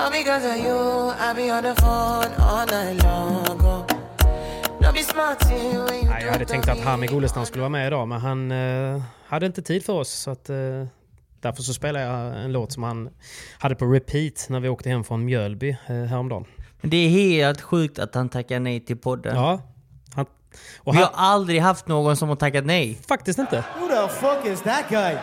All because of you, I be on the phone all night long. oh. Don't be smart when you Nej, jag hade tänkt att Hami Golestam skulle vara med idag, men han eh, hade inte tid för oss. Så att, eh, därför så spelade jag en låt som han hade på repeat när vi åkte hem från Mjölby eh, häromdagen. Men det är helt sjukt att han tackar nej till podden. Ja, han, och Vi han, har aldrig haft någon som har tackat nej. faktiskt inte. Who the fuck is that guy?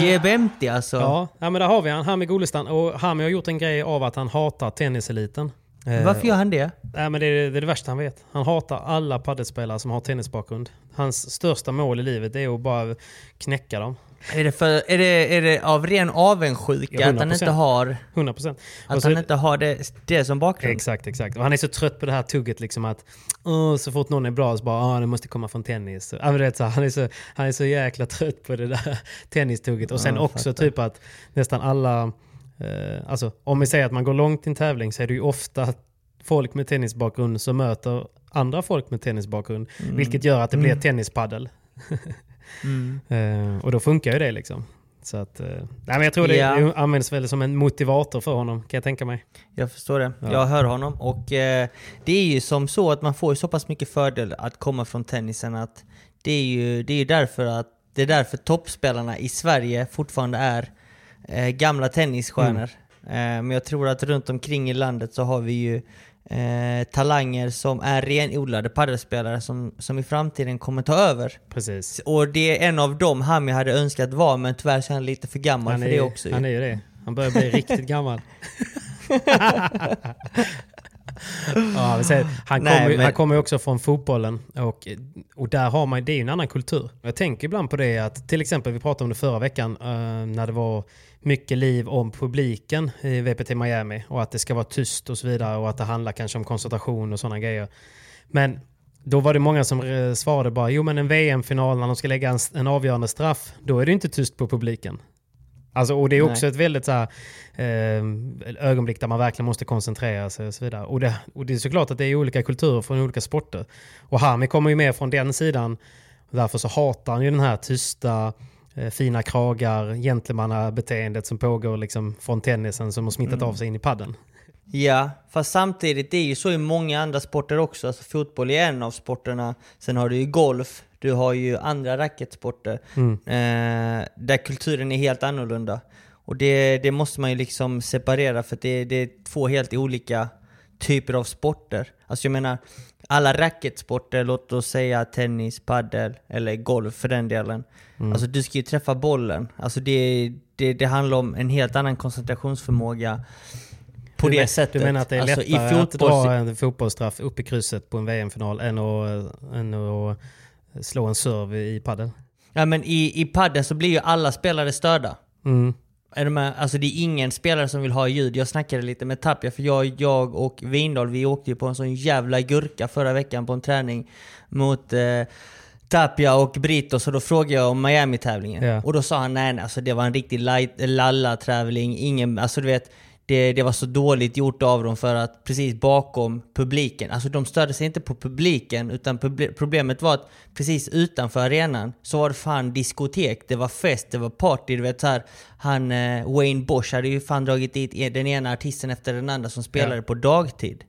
Jebemti alltså. Ja, ja, men där har vi han, Hami Golestam. Och Hami har gjort en grej av att han hatar tenniseliten. Eh, Varför gör han det? Nej, men det, är, det är det värsta han vet. Han hatar alla paddelspelare som har tennisbakgrund. Hans största mål i livet är att bara knäcka dem. Är det, för, är det, är det av ren avundsjuka Ja, att han 100%. inte har, 100 procent. att han inte har det, det som bakgrund? Exakt, exakt. Och han är så trött på det här tugget liksom att "Åh, så fort någon är bra så bara ah, det måste komma från tennis. Så, han, är så, han är så jäkla trött på det där tennistugget. Och sen Ja, också fattar. typ att nästan alla, eh, alltså om vi säger att man går långt i en tävling så är det ju ofta folk med tennisbakgrund som möter andra folk med tennisbakgrund. Mm. Vilket gör att det blir tennispaddel. Mm. Eh, och då funkar ju det liksom. Så att, eh, nej, men jag tror det Ja. används väl som en motivator för honom, kan jag tänka mig. Jag förstår det. Ja. Jag hör honom. Och eh, det är ju som så att man får så pass mycket fördel att komma från tennisen att det är ju det är därför att det är därför toppspelarna i Sverige fortfarande är eh, gamla tennisstjärnor. Eh, men jag tror att runt omkring i landet så har vi ju eh, talanger som är renodlade paddelspelare som, som i framtiden kommer ta över. Precis. Och det är en av dem Hami hade önskat vara, men tyvärr så är han lite för gammal Han för är, det också. han är ju det. Han börjar bli riktigt gammal. ja, säger, han, kommer, men- ju också från fotbollen och, och där har man, det är ju en annan kultur. Jag tänker ibland på det att till exempel, vi pratade om det förra veckan eh, när det var mycket liv om publiken i VPT Miami och att det ska vara tyst och så vidare och att det handlar kanske om koncentration och sådana grejer. Men då var det många som eh, svarade bara, jo men en VM-final när de ska lägga en, en avgörande straff, då är det inte tyst på publiken. Alltså, och det är Nej. också ett väldigt så här, eh, ögonblick där man verkligen måste koncentrera sig och så vidare. Och det, och det är såklart att det är olika kulturer från olika sporter. Och Hami kommer ju med från den sidan. Därför så hatar han ju den här tysta, eh, fina kragar, gentlemannabeteendet som pågår liksom från tennisen som har smittat Mm. av sig in i padden. Ja, fast samtidigt det är ju så i många andra sporter också. Alltså fotboll är en av sporterna. Sen har du ju golf, du har ju andra racketsporter. Eh, där kulturen är helt annorlunda. Och det, det måste man ju liksom separera för det, det är två helt olika typer av sporter. Alltså jag menar, alla racketsporter, låt oss säga tennis, paddel eller golf för den delen. Alltså du ska ju träffa bollen. Alltså det, det, det handlar om en helt annan koncentrationsförmåga på Du det men- sättet. Du menar att det är Alltså, lättare i att dra en fotbollsstraff upp i krysset på en VM-final än att, än att slå en serve i padel? Ja men i, i padden så blir ju alla spelare störda. Mm. är de här, alltså det är ingen spelare som vill ha ljud. Jag snackade lite med Tapia, för jag, jag och Windahl, vi åkte ju på en sån jävla gurka förra veckan på en träning mot eh, Tapia och Brito, så då frågade jag om Miami-tävlingen. Ja. Och då sa han nej, nej, alltså det var en riktig lalla-tävling, ingen, alltså du vet, det, det var så dåligt gjort av dem för att precis bakom publiken, alltså de störde sig inte på publiken utan problemet var att precis utanför arenan så var det fan diskotek, det var fest, det var party, du vet så här, Han eh, Wayne Bosch hade ju fan dragit dit e- den ena artisten efter den andra som spelade Ja. på dagtid.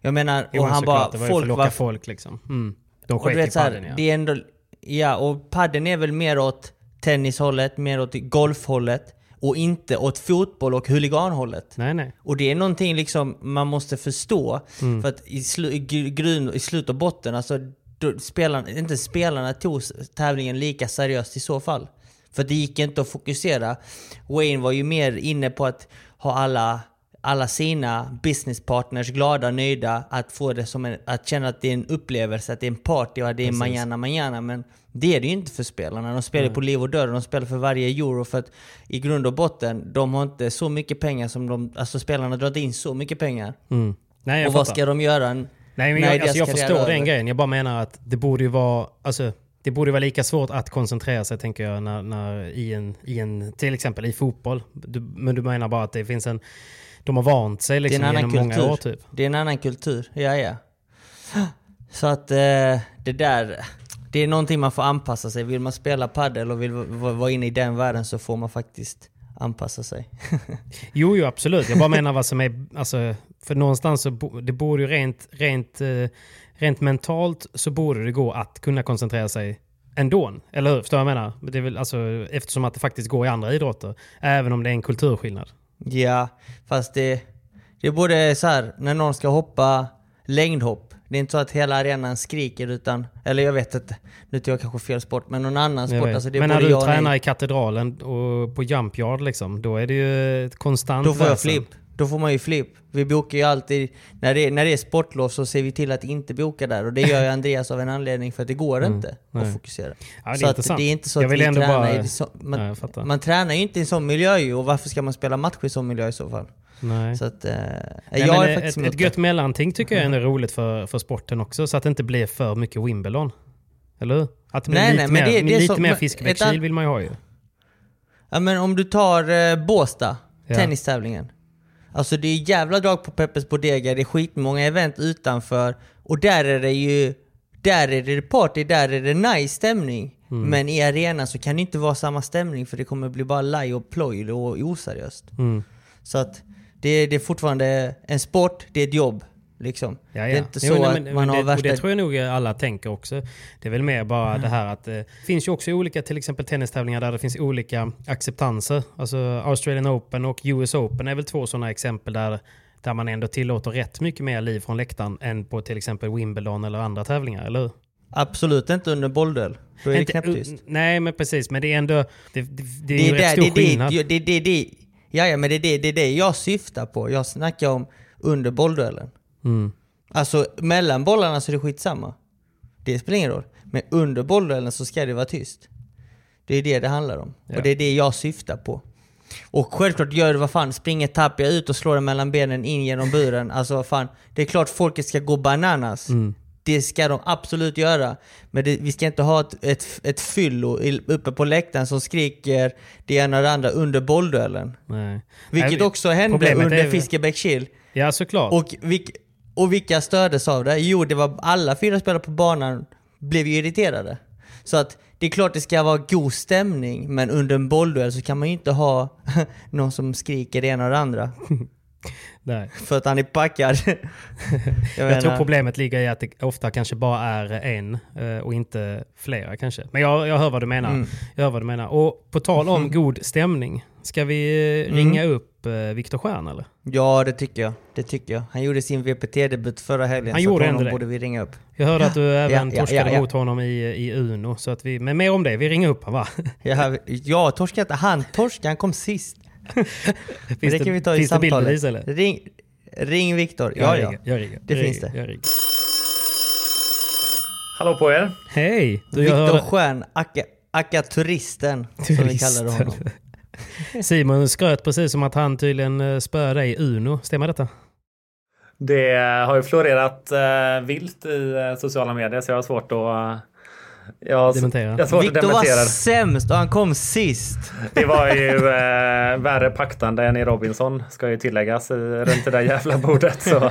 Jag menar, Jo, och han bara, det var ju för att folk var folk liksom. Mm. De sket i padden ja. det är ändå, ja, och padden är väl mer åt tennishållet, mer åt golfhållet och inte åt fotboll och huliganhållet. Nej, nej. Och det är någonting liksom man måste förstå. Mm. För att i, slu, i, gr- grund, i slut och botten, alltså, spelarna, inte spelarna tog tävlingen lika seriöst i så fall. För det gick inte att fokusera. Wayne var ju mer inne på att ha alla, alla sina businesspartners glada, nöjda, att få det som en, att känna att det är en upplevelse, att det är en party och att det är Precis. manana manana. Men det är det ju inte för spelarna. De spelar Nej. på liv och död och de spelar för varje euro för att i grund och botten, de har inte så mycket pengar som de, alltså spelarna drar in så mycket pengar. Mm. Nej, och vad fattar. ska de göra? Nej, men jag, alltså, jag förstår den grejen. Jag bara menar att det borde ju vara, alltså, det borde vara lika svårt att koncentrera sig, tänker jag, när, när, i, en, i en, till exempel i fotboll. Du, men du menar bara att det finns en, de har vant sig liksom genom kultur. många år typ. Det är en annan kultur, ja ja. Så att eh, det där, det är någonting man får anpassa sig. Vill man spela padel och vill va- vara inne i den världen så får man faktiskt anpassa sig. Jo, jo, absolut. Jag bara menar vad som är... Alltså, för någonstans så bo, det borde ju rent, rent, eh, rent mentalt så borde det gå att kunna koncentrera sig ändå. Eller hur? Förstår du vad jag menar? Det är väl, alltså, eftersom att det faktiskt går i andra idrotter. Även om det är en kulturskillnad. Ja, fast det, det är både så här när någon ska hoppa längdhopp. Det är inte så att hela arenan skriker utan, eller jag vet inte, nu tar jag kanske fel sport, men någon annan sport. Alltså Men när du tränar i katedralen och på jump yard liksom, då är det ju konstant Då får jag väsen. flipp. Då får man ju flipp. Vi bokar ju alltid, när det, när det är sportlov så ser vi till att inte boka där. Och det gör ju Andreas av en anledning för att det går inte Mm. nej. att fokusera. Ja, det så att det är inte så att vi tränar bara- i så, man, Ja, man tränar ju inte i en sån miljö ju, och varför ska man spela match i sån miljö i så fall? Nej. Så att, eh, Nej, jag är ett, faktiskt ett emot gött mellanting tycker jag är ändå roligt för, för sporten också, så att det inte blir för mycket Wimbledon. Eller hur? Att det blir Nej, lite, nej, men mer, det- det är lite så- mer Fiskebäckskil ett vill man ju ha ju. Ja men om du tar eh, Båstad, Ja. tennistävlingen. Alltså det är jävla drag på Peppes Bodega, det är skitmånga event utanför. Och där är det ju, där är det party, där är det nice stämning. Mm. Men i arenan så kan det inte vara samma stämning för det kommer bli bara laj och ploj och oseriöst. Mm. Så att det, det är fortfarande en sport, det är ett jobb. Liksom. Ja, ja. Det är inte så Jo, nej, att men- man men har det, värsta... Det tror jag nog alla tänker också. Det är väl mer bara det här att det finns ju också olika till exempel tennistävlingar där det finns olika acceptanser. Alltså Australian Open och US Open är väl två sådana exempel där, där man ändå tillåter rätt mycket mer liv från läktaren än på till exempel Wimbledon eller andra tävlingar, eller hur? Absolut inte under bollduell. Då är det Inte- knäpptyst. Nej, men precis. Men det är ändå... Det, det, det är Det ju rätt stor det, skillnad. det, det, det, det, ja, ja, men det är det, det det jag syftar på. Jag snackar om under bollduellen. Mm. Alltså mellan bollarna så är det skitsamma. Det spelar ingen roll. Men under bollduellen så ska det vara tyst. Det är det det handlar om. Ja. Och det är det jag syftar på. Och självklart gör det vad fan, springer tappar jag ut och slår den mellan benen in genom buren. Alltså vad fan, det är klart folket ska gå bananas. Mm. Det ska de absolut göra. Men det, vi ska inte ha ett, ett, ett fyllo uppe på läktaren som skriker det ena och det andra under bollduellen. Nej. Vilket Nej, också hände under Fiskebäckskill. Ja, såklart. Och, vilk, och vilka stördes av det? Jo, det var alla fyra spelare på banan blev ju irriterade. Så att det är klart det ska vara god stämning, men under en bollduell så kan man ju inte ha någon som skriker det ena och det andra. Nej. För att han är packad. jag Jag, tror problemet ligger i att det ofta kanske bara är en eh, och inte flera kanske. Men jag, jag hör vad du menar. Mm. Jag hör vad du menar. Och på tal om god stämning, ska vi eh, Mm. ringa upp eh, Viktor Stjern eller? Ja, det tycker jag. Det tycker jag. Han gjorde sin VPT-debut förra helgen, Han så gjorde honom det. borde vi ringa upp. Jag hörde att du även ja, torskade ja, ja. mot honom i, i Uno. Så att vi, men mer om det, vi ringer upp honom va? Ja, jag torskade inte. Han torskade, han kom sist. Det kan vi ta i finns det samtalet. bildbevis eller? Ring, ring Viktor. Ja, ja. jag ringer. Det jag finns ringer, det. Jag ringer. Hallå på er! Hej! Viktor Stjern, Akka, Akka Turisten, som vi kallade honom. Simon skröt precis som att han tydligen eh, spöade dig i Uno. Stämmer detta? Det har ju florerat eh, vilt i eh, sociala medier så jag har svårt att... Eh, jag Dementera. Jag svårt dementera. var det. sämst och han kom sist. Det var ju eh, värre paktande än i Robinson, ska ju tilläggas, i, runt det där jävla bordet. Så.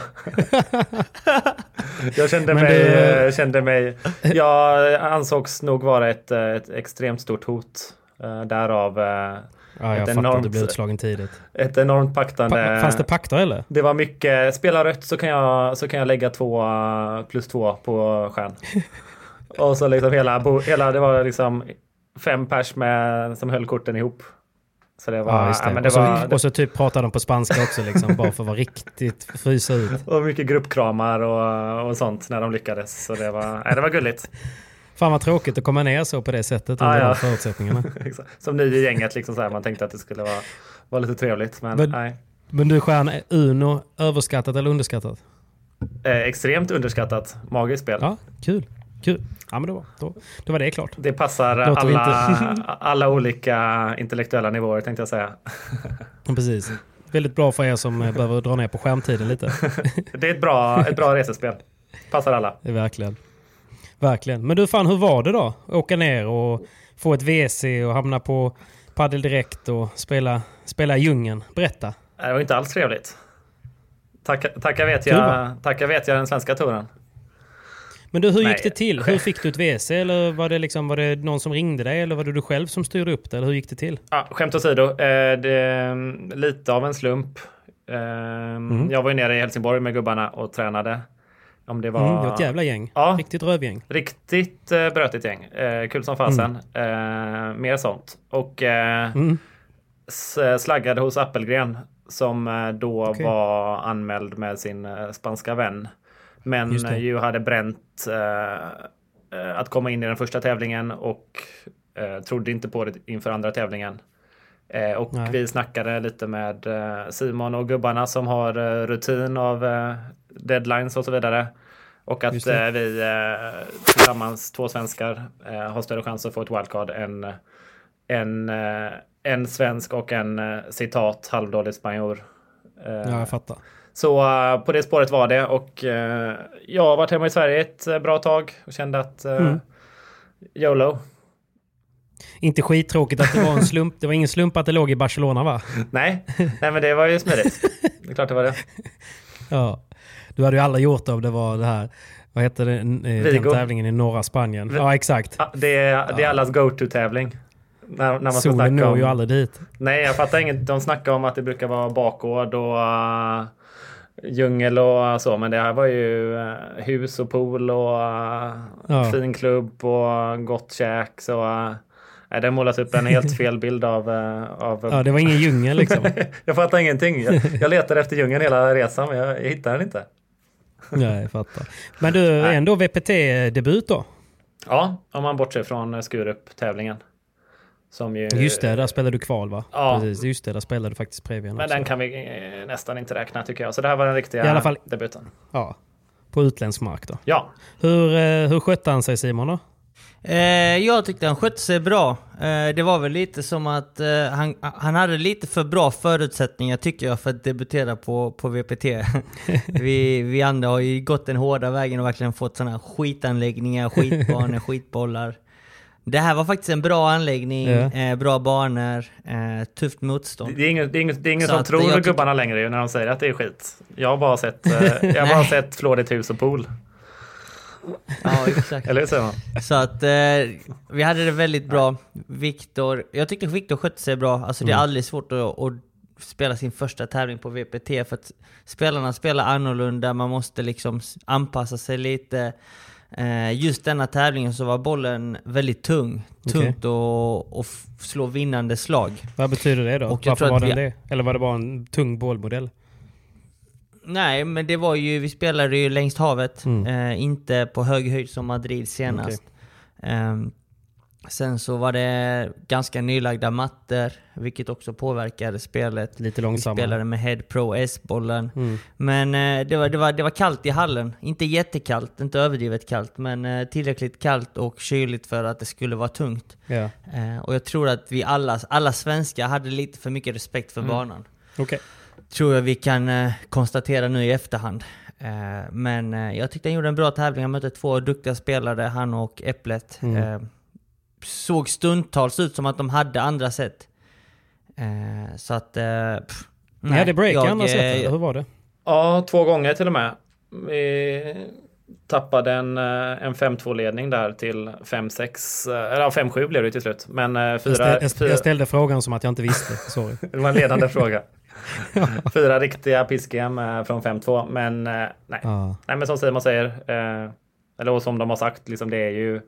jag kände Men mig, du- eh, kände mig... Jag ansågs nog vara ett, eh, ett extremt stort hot. Eh, därav eh, Ja, jag Ett fattar att du blev utslagen tidigt. ett enormt paktande. Pa- Fanns det pakter eller? Det var mycket, spela rött så kan jag, så kan jag lägga två eh, plus två på stjärn. Och så liksom hela, hela det var liksom fem pers med, som höll korten ihop. Så det var, Ja, det. ja, det och, så, var och så typ pratade de på spanska också, liksom, bara för att vara riktigt frysa ut. och mycket gruppkramar och, och sånt när de lyckades. Så det var, nej, det var gulligt. Fan vad tråkigt att komma ner så på det sättet under Ja, ja. de förutsättningarna. Som ny i gänget liksom så här, man tänkte att det skulle vara, vara lite trevligt. Men, Men- nej. Men du Stjärn, Uno, överskattat eller underskattat? Eh, extremt underskattat. Magiskt spel. Ja, kul. Kul. Ja men då, då, då var det klart. Det passar alla, alla olika intellektuella nivåer tänkte jag säga. Precis. Väldigt bra för er som eh, behöver dra ner på skärmtiden lite. Det är ett bra, ett bra resespel. Passar alla. Det verkligen. Verkligen. Men du fan, hur var det då? Åka ner och få ett WC och hamna på Padel Direkt och spela, spela djungeln. Berätta. Det var inte alls trevligt. Tacka, tacka, vet jag, tacka vet jag den svenska touren. Men du, hur Nej. gick det till? Hur fick du ett WC? Eller var det, liksom, var det någon som ringde dig? Eller var det du själv som styrde upp det? Eller hur gick det till? Ja, skämt åsido, eh, det, lite av en slump. Eh, Mm. Jag var ju nere i Helsingborg med gubbarna och tränade. Om det var, Mm, det var ett jävla gäng. Ja. Riktigt rövgäng. Riktigt eh, brötigt gäng. Eh, kul som fasen. Eh, mer sånt. Och eh, Mm. s- slaggade hos Appelgren som eh, då Okej. var anmäld med sin eh, spanska vän. Men ju hade bränt eh, eh, att komma in i den första tävlingen och eh, trodde inte på det inför andra tävlingen. Eh, och Nej. vi snackade lite med eh, Simon och gubbarna som har eh, rutin av deadlines och så vidare. Och att vi tillsammans, två svenskar, har större chans att få ett wildcard än en, en svensk och en citat halvdålig spanjor. Ja, jag fattar. Så eh, på det spåret var det och eh, jag har varit hemma i Sverige ett eh, bra tag och kände att Mm. YOLO. Inte skittråkigt att det var en slump. Det var ingen slump att det låg i Barcelona va? Nej, nej men det var ju smidigt. Det är klart det var det. Ja. Du hade ju aldrig gjort det om det var det här, vad heter det, eh, den Vigo. tävlingen i norra Spanien. Ja, exakt. Det är, det är allas go-to-tävling. När, när man ska Solen snacka når om... ju aldrig dit. Nej, jag fattar inget. De snackar om att det brukar vara bakgård och djungel och så. Men det här var ju uh, hus och pool och uh, Ja. fin klubb och gott käk. Så uh, nej, det målas upp en helt fel bild av... Av Ja, det var ingen djungel liksom. jag fattar ingenting. Jag, jag letar efter djungeln hela resan men jag, jag hittar den inte. Nej, jag fattar. Men du, Nej. ändå VPT-debut då? Ja, om man bortser från Skurup-tävlingen. Som ju... Just det, där spelade du kval va? Ja. Precis, just det, där spelade du faktiskt Previan Men också. den kan vi eh, nästan inte räkna tycker jag. Så det här var den riktiga I alla fall- debuten. Ja, på utländsk mark då. Ja, Hur, eh, hur skötte han sig Simon då? Eh, jag tyckte han skötte sig bra. Eh, det var väl lite som att eh, han, han hade lite för bra förutsättningar tycker jag för att debutera på, på VPT. vi, vi andra har ju gått den hårda vägen och verkligen fått sådana skitanläggningar, skitbanor, skitbollar. Det här var faktiskt en bra anläggning, Ja. eh, bra banor, eh, tufft motstånd. Det är ingen, det är ingen, det är ingen som tror tycker- gubbarna längre ju när de säger att det är skit. Jag har bara sett, eh, jag har bara sett flådigt hus och pool. Ja, exakt. Eller hur säger man? Så att eh, vi hade det väldigt bra. Viktor, jag tycker Viktor skötte sig bra. Alltså det är aldrig svårt att, att spela sin första tävling på VPT för att spelarna spelar annorlunda, man måste liksom anpassa sig lite. Eh, just denna tävlingen så var bollen väldigt tung. Tungt och, och f- slå vinnande slag. Vad betyder det då? Och Varför var den vi- det? Eller var det bara en tung bollmodell? Nej, men det var ju, vi spelade ju längs havet, Mm. eh, inte på hög höjd som Madrid senast. Ehm, Sen så var det ganska nylagda mattor, vilket också påverkade spelet. Lite Vi långsammare. spelade med Head Pro S-bollen. Mm. Men eh, det, var, det, var, det var kallt i hallen. Inte jättekallt, inte överdrivet kallt, men eh, tillräckligt kallt och kyligt för att det skulle vara tungt. Ja. Eh, och jag tror att vi alla, alla svenskar hade lite för mycket respekt för banan. Okej. Tror jag vi kan eh, konstatera nu i efterhand. Eh, men eh, jag tyckte han gjorde en bra tävling. Han mötte två duktiga spelare, han och Äpplet. Mm. Eh, såg stundtals ut som att de hade andra sätt. Eh, så att... Eh, pff, Ni hade break jag, andra eh, set, eller hur var det? Ja, två gånger till och med. Vi tappade en, eh, en 5-2-ledning där till 5-6, eh, eller ja, 5-7 blev det till slut. Men eh, Jag, fyra, ställ, jag, fyra, jag ställde frågan som att jag inte visste. Sorry. det var en ledande fråga. Fyra riktiga eh, från 5-2, men eh, nej. Ja. nej. men som Simon säger, eh, eller som de har sagt, liksom det är ju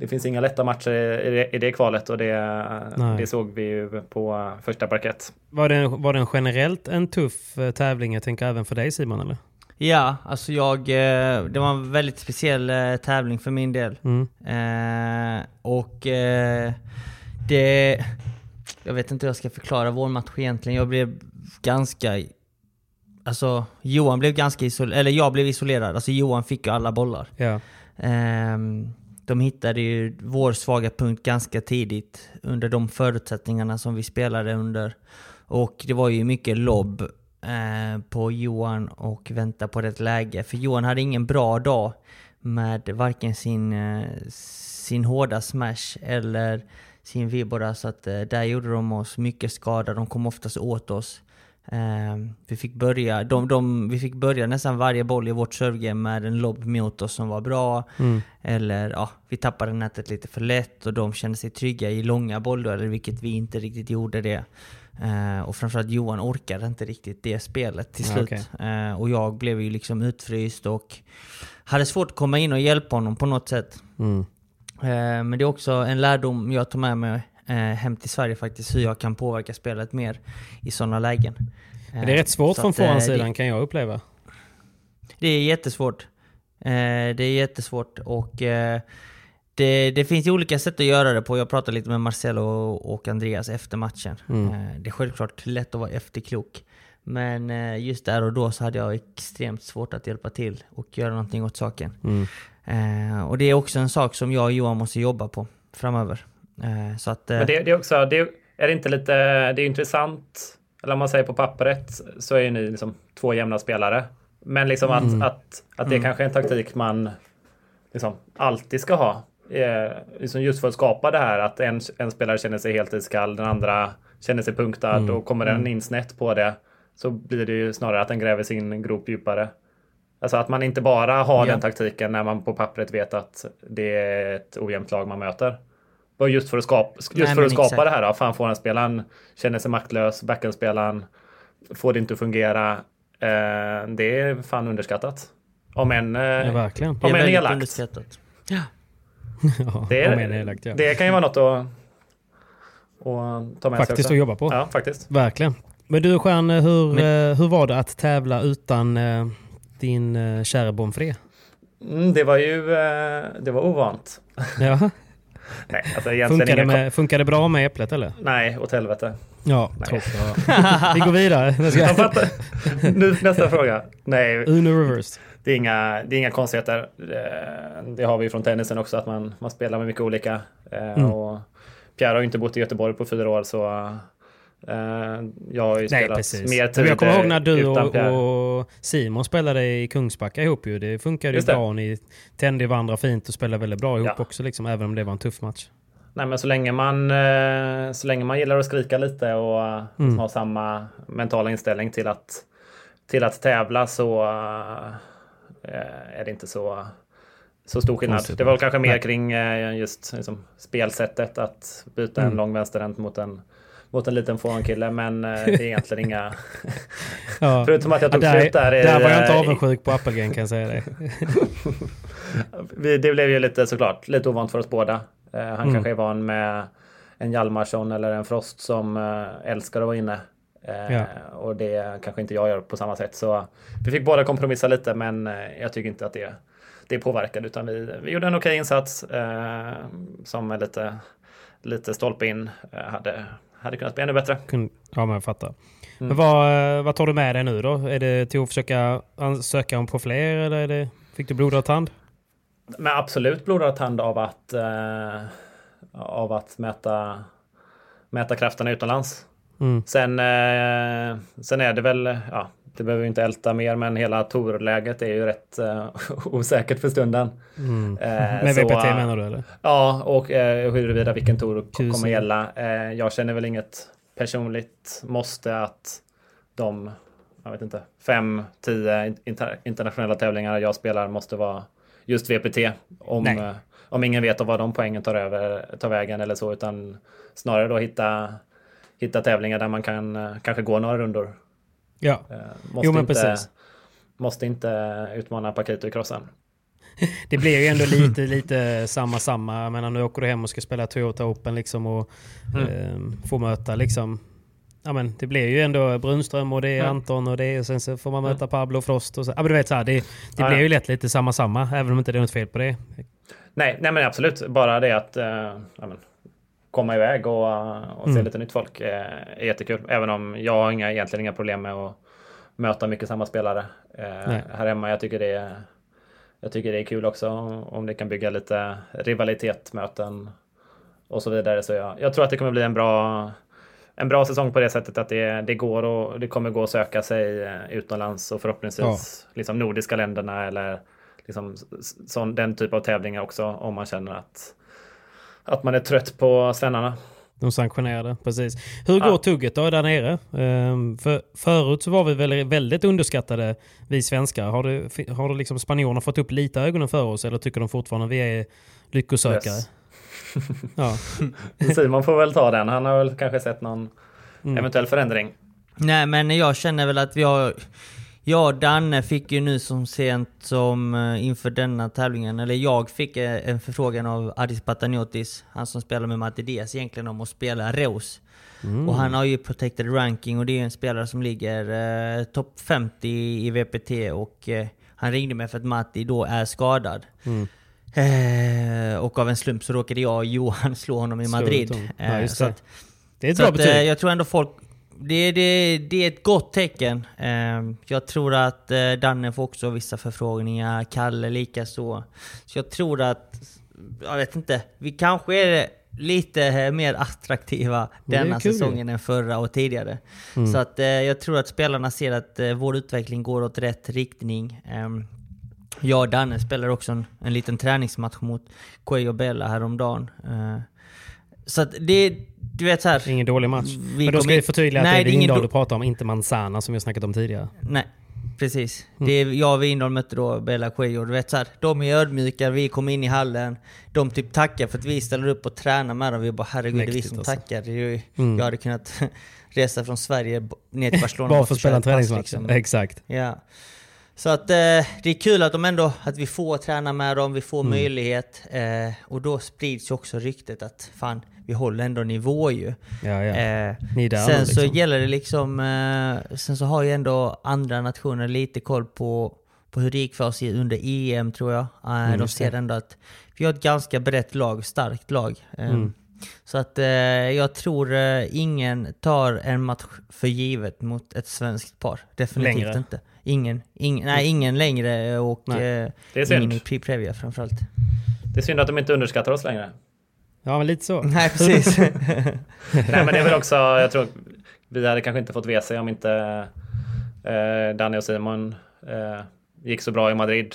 det finns inga lätta matcher i det, i det kvalet och det, det såg vi ju på första parkett. Var, det, var den generellt en tuff eh, tävling? Jag tänker även för dig Simon, eller? Ja, alltså jag... Eh, det var en väldigt speciell eh, tävling för min del. Mm. Eh, och eh, det... Jag vet inte hur jag ska förklara vår match egentligen. Jag blev ganska... Alltså Johan blev ganska isolerad, eller jag blev isolerad. Alltså Johan fick ju alla bollar. Ja. Ehm, de hittade ju vår svaga punkt ganska tidigt under de förutsättningarna som vi spelade under. Och det var ju mycket lobb eh, på Johan och vänta på rätt läge. För Johan hade ingen bra dag med varken sin, eh, sin hårda smash eller sin vibora. Så att eh, där gjorde de oss mycket skada. De kom oftast åt oss. Ehm, vi, fick börja, de, de, vi fick börja nästan varje boll i vårt servegame med en lobb mot oss som var bra. Mm. Eller ja, vi tappade nätet lite för lätt och de kände sig trygga i långa bolldueller, vilket vi inte riktigt gjorde det. Eh, och framförallt Johan orkade inte riktigt det spelet till Ja, slut. okej. Eh, och jag blev ju liksom utfryst och hade svårt att komma in och hjälpa honom på något sätt. Mm. Eh, men det är också en lärdom jag tar med mig eh, hem till Sverige faktiskt, hur jag kan påverka spelet mer i sådana lägen. Men det är rätt svårt Så från eh, forehandsidan kan jag uppleva. det är jättesvårt. Eh, det är jättesvårt och eh, det, det finns ju olika sätt att göra det på. Jag pratade lite med Marcelo och, och Andreas efter matchen. Mm. Eh, det är självklart lätt att vara efterklok. Men eh, just där och då så hade jag extremt svårt att hjälpa till och göra någonting åt saken. Mm. Eh, och det är också en sak som jag och Johan måste jobba på framöver. Eh, så att, eh, Men det, det är också, det är, är det inte lite, det är intressant, eller om man säger på pappret så är ju ni liksom två jämna spelare. Men liksom att, Mm. att, att det Mm. kanske är en taktik man liksom alltid ska ha. Eh, liksom just för att skapa det här att en, en spelare känner sig helt iskall, den andra känner sig punktad Mm. och kommer den in snett på det så blir det ju snarare att den gräver sin grop djupare. Alltså att man inte bara har Ja. den taktiken när man på pappret vet att det är ett ojämnt lag man möter. Och just för att skapa, just Nej, för att skapa exakt. det här, då, fan forehandspelaren känner sig maktlös, backhandspelaren får det inte att fungera. Eh, det är fan underskattat. Om en, eh, Ja, verkligen. det är om en väldigt elakt. underskattat. Ja, Det, om en är elakt, ja. det kan ju vara något att, att ta med Faktiskt sig också. att jobba på. Ja, faktiskt. Verkligen. Men du Stjärn, hur, Men- eh, hur var det att tävla utan eh, din eh, kära Bonfré? Mm, det var ju eh, det var ovant. Ja. Nej, alltså Funkar det, med, funkar det bra med äpplet eller? Nej, åt helvete. Ja, Nej. Vi går vidare. Nu, nästa fråga. Nej, Uno reversed. det är inga, det är inga konstigheter. Eh, Det har vi från tennisen också, att man, man spelar med mycket olika. Eh, Mm. Och Pierre har ju inte bott i Göteborg på fyra år, så jag har ju Nej, spelat precis. mer Men tid jag kommer ihåg när du och, och Simon spelade i Kungsbacka ihop ju. Det funkade ju det. bra. Ni tände varandra fint och spelade väldigt bra ihop Ja. också, liksom, även om det var en tuff match. Nej, men så länge man, eh, så länge man gillar att skrika lite och eh, Mm. har samma mentala inställning till att, till att tävla så eh, är det inte så, så stor skillnad. Konstigt. Det var kanske mer Nej. kring eh, just liksom, spelsättet att byta en Mm. lång vänsterhänt mot en, mot en liten forehandkille. Men eh, det är egentligen inga... Ja. Förutom att jag tog Ja, där, slut där. i- där var jag inte eh, avundsjuk på Appelgren kan jag säga det. Vi, det blev ju lite såklart lite ovant för oss båda. Eh, han Mm. kanske är van med en Hjalmarsson eller en Frost som älskar att vara inne. Ja. Och det kanske inte jag gör på samma sätt. Så vi fick båda kompromissa lite men jag tycker inte att det, det påverkade. Utan vi, vi gjorde en okej insats eh, som är lite, lite stolpe in. Hade, hade kunnat bli ännu bättre. Ja, men jag fattar. Mm. Men vad, eh, vad tar du med dig nu då? Är det till att försöka ansöka om på fler eller är det, fick du blodad tand? Men absolut blodad tand av att, eh, av att mäta, mäta krafterna utomlands. Mm. Sen, eh, sen är det väl, ja, det behöver vi inte älta mer, men hela torläget är ju rätt uh, osäkert för stunden. Mm. Uh, Med så, VPT menar du eller? Ja, och uh, huruvida vilken tor kommer gälla. Jag känner väl inget personligt måste att de, jag vet inte, fem, tio inter internationella tävlingar jag spelar måste vara just VPT. Om, om ingen vet var de poängen tar, över, tar vägen eller så, utan snarare då hitta, hitta tävlingar där man kan kanske gå några rundor Ja, eh, måste jo men inte, precis. Måste inte utmana Paquito i crossen. det blir ju ändå lite, lite samma samma. Jag menar nu åker du hem och ska spela Toyota Open liksom och mm. eh, får möta liksom Ja men det blir ju ändå Brunström och det är mm. Anton och det är, och sen så får man möta Pablo Frost och så. Ja men du vet så här, det, det ja, blir ju lätt lite samma samma även om inte det är något fel på det. Nej, nej men absolut. Bara det att eh, ja, men, komma iväg och, och se mm. lite nytt folk är, är jättekul. Även om jag har inga, egentligen inga problem med att möta mycket samma spelare eh, här hemma. Jag tycker det är jag tycker det är kul också om det kan bygga lite rivalitet, möten och så vidare. Så jag, jag tror att det kommer bli en bra, en bra säsong på det sättet att det, det går och det kommer gå att söka sig eh, utomlands och förhoppningsvis ja. liksom nordiska länderna eller liksom sån, den typ av tävlingar också om man känner att att man är trött på svennarna. De sanktionerade, precis. Hur går ja. tugget då där nere? Um, för förut så var vi väl väldigt underskattade, vi svenskar. Har, du, har du liksom spanjorerna fått upp lite ögonen för oss eller tycker de fortfarande att vi är lyckosökare? Yes. ja. Simon får väl ta den. Han har väl kanske sett någon mm. eventuell förändring. Nej, men jag känner väl att vi har jag och Danne fick ju nu som sent som eh, inför denna tävlingen, eller jag fick eh, en förfrågan av Adis Pataniotis, han som spelar med Matti Diaz egentligen, om att spela Reus. Mm. Och han har ju protected ranking och det är en spelare som ligger eh, topp 50 i VPT och eh, han ringde mig för att Matti då är skadad. Mm. Eh, och av en slump så råkade jag och Johan slå honom i Madrid. Ja, så att, det är ett bra betyg. jag tror ändå folk det, det, det är ett gott tecken. Ehm, jag tror att eh, Danne får också vissa förfrågningar, Kalle likaså. Så jag tror att, jag vet inte, vi kanske är lite mer attraktiva denna säsongen än förra och tidigare. Mm. Så att eh, jag tror att spelarna ser att eh, vår utveckling går åt rätt riktning. Ehm, jag och Danne spelar också en, en liten träningsmatch mot Cuello Bella häromdagen. Så att det, du vet så här, Ingen dålig match. Men då ska vi förtydliga nej, att det är Windahl du pratar om, inte Manzana som vi har snackat om tidigare. Nej, precis. Mm. Det är, jag och Windahl mötte då Bella Cuello. Du vet så här, de är ödmjuka, vi kom in i hallen. De typ tackar för att vi ställer upp och tränar med dem. Vi bara herregud, det är vi som alltså. tackar. Ju, mm. Jag hade kunnat resa från Sverige ner till Barcelona. bara för att spela en träningsmatch. Liksom. Exakt. Ja. Så att eh, det är kul att de ändå, att vi får träna med dem, vi får mm. möjlighet. Eh, och då sprids ju också ryktet att fan, vi håller ändå nivå ju. Ja, ja. Eh, sen liksom. så gäller det liksom, eh, sen så har ju ändå andra nationer lite koll på, på hur det gick för oss under EM tror jag. Eh, mm, de ser ändå att vi har ett ganska brett lag, starkt lag. Eh, mm. Så att eh, jag tror eh, ingen tar en match för givet mot ett svenskt par. Definitivt längre. inte. Ingen, ingen, nej, ingen längre och nej. ingen i Pre-Previa framförallt. Det är synd att de inte underskattar oss längre. Ja, men lite så. Nej, precis. Nej, men det är väl också, jag tror vi hade kanske inte fått WC om inte eh, Danny och Simon eh, gick så bra i Madrid.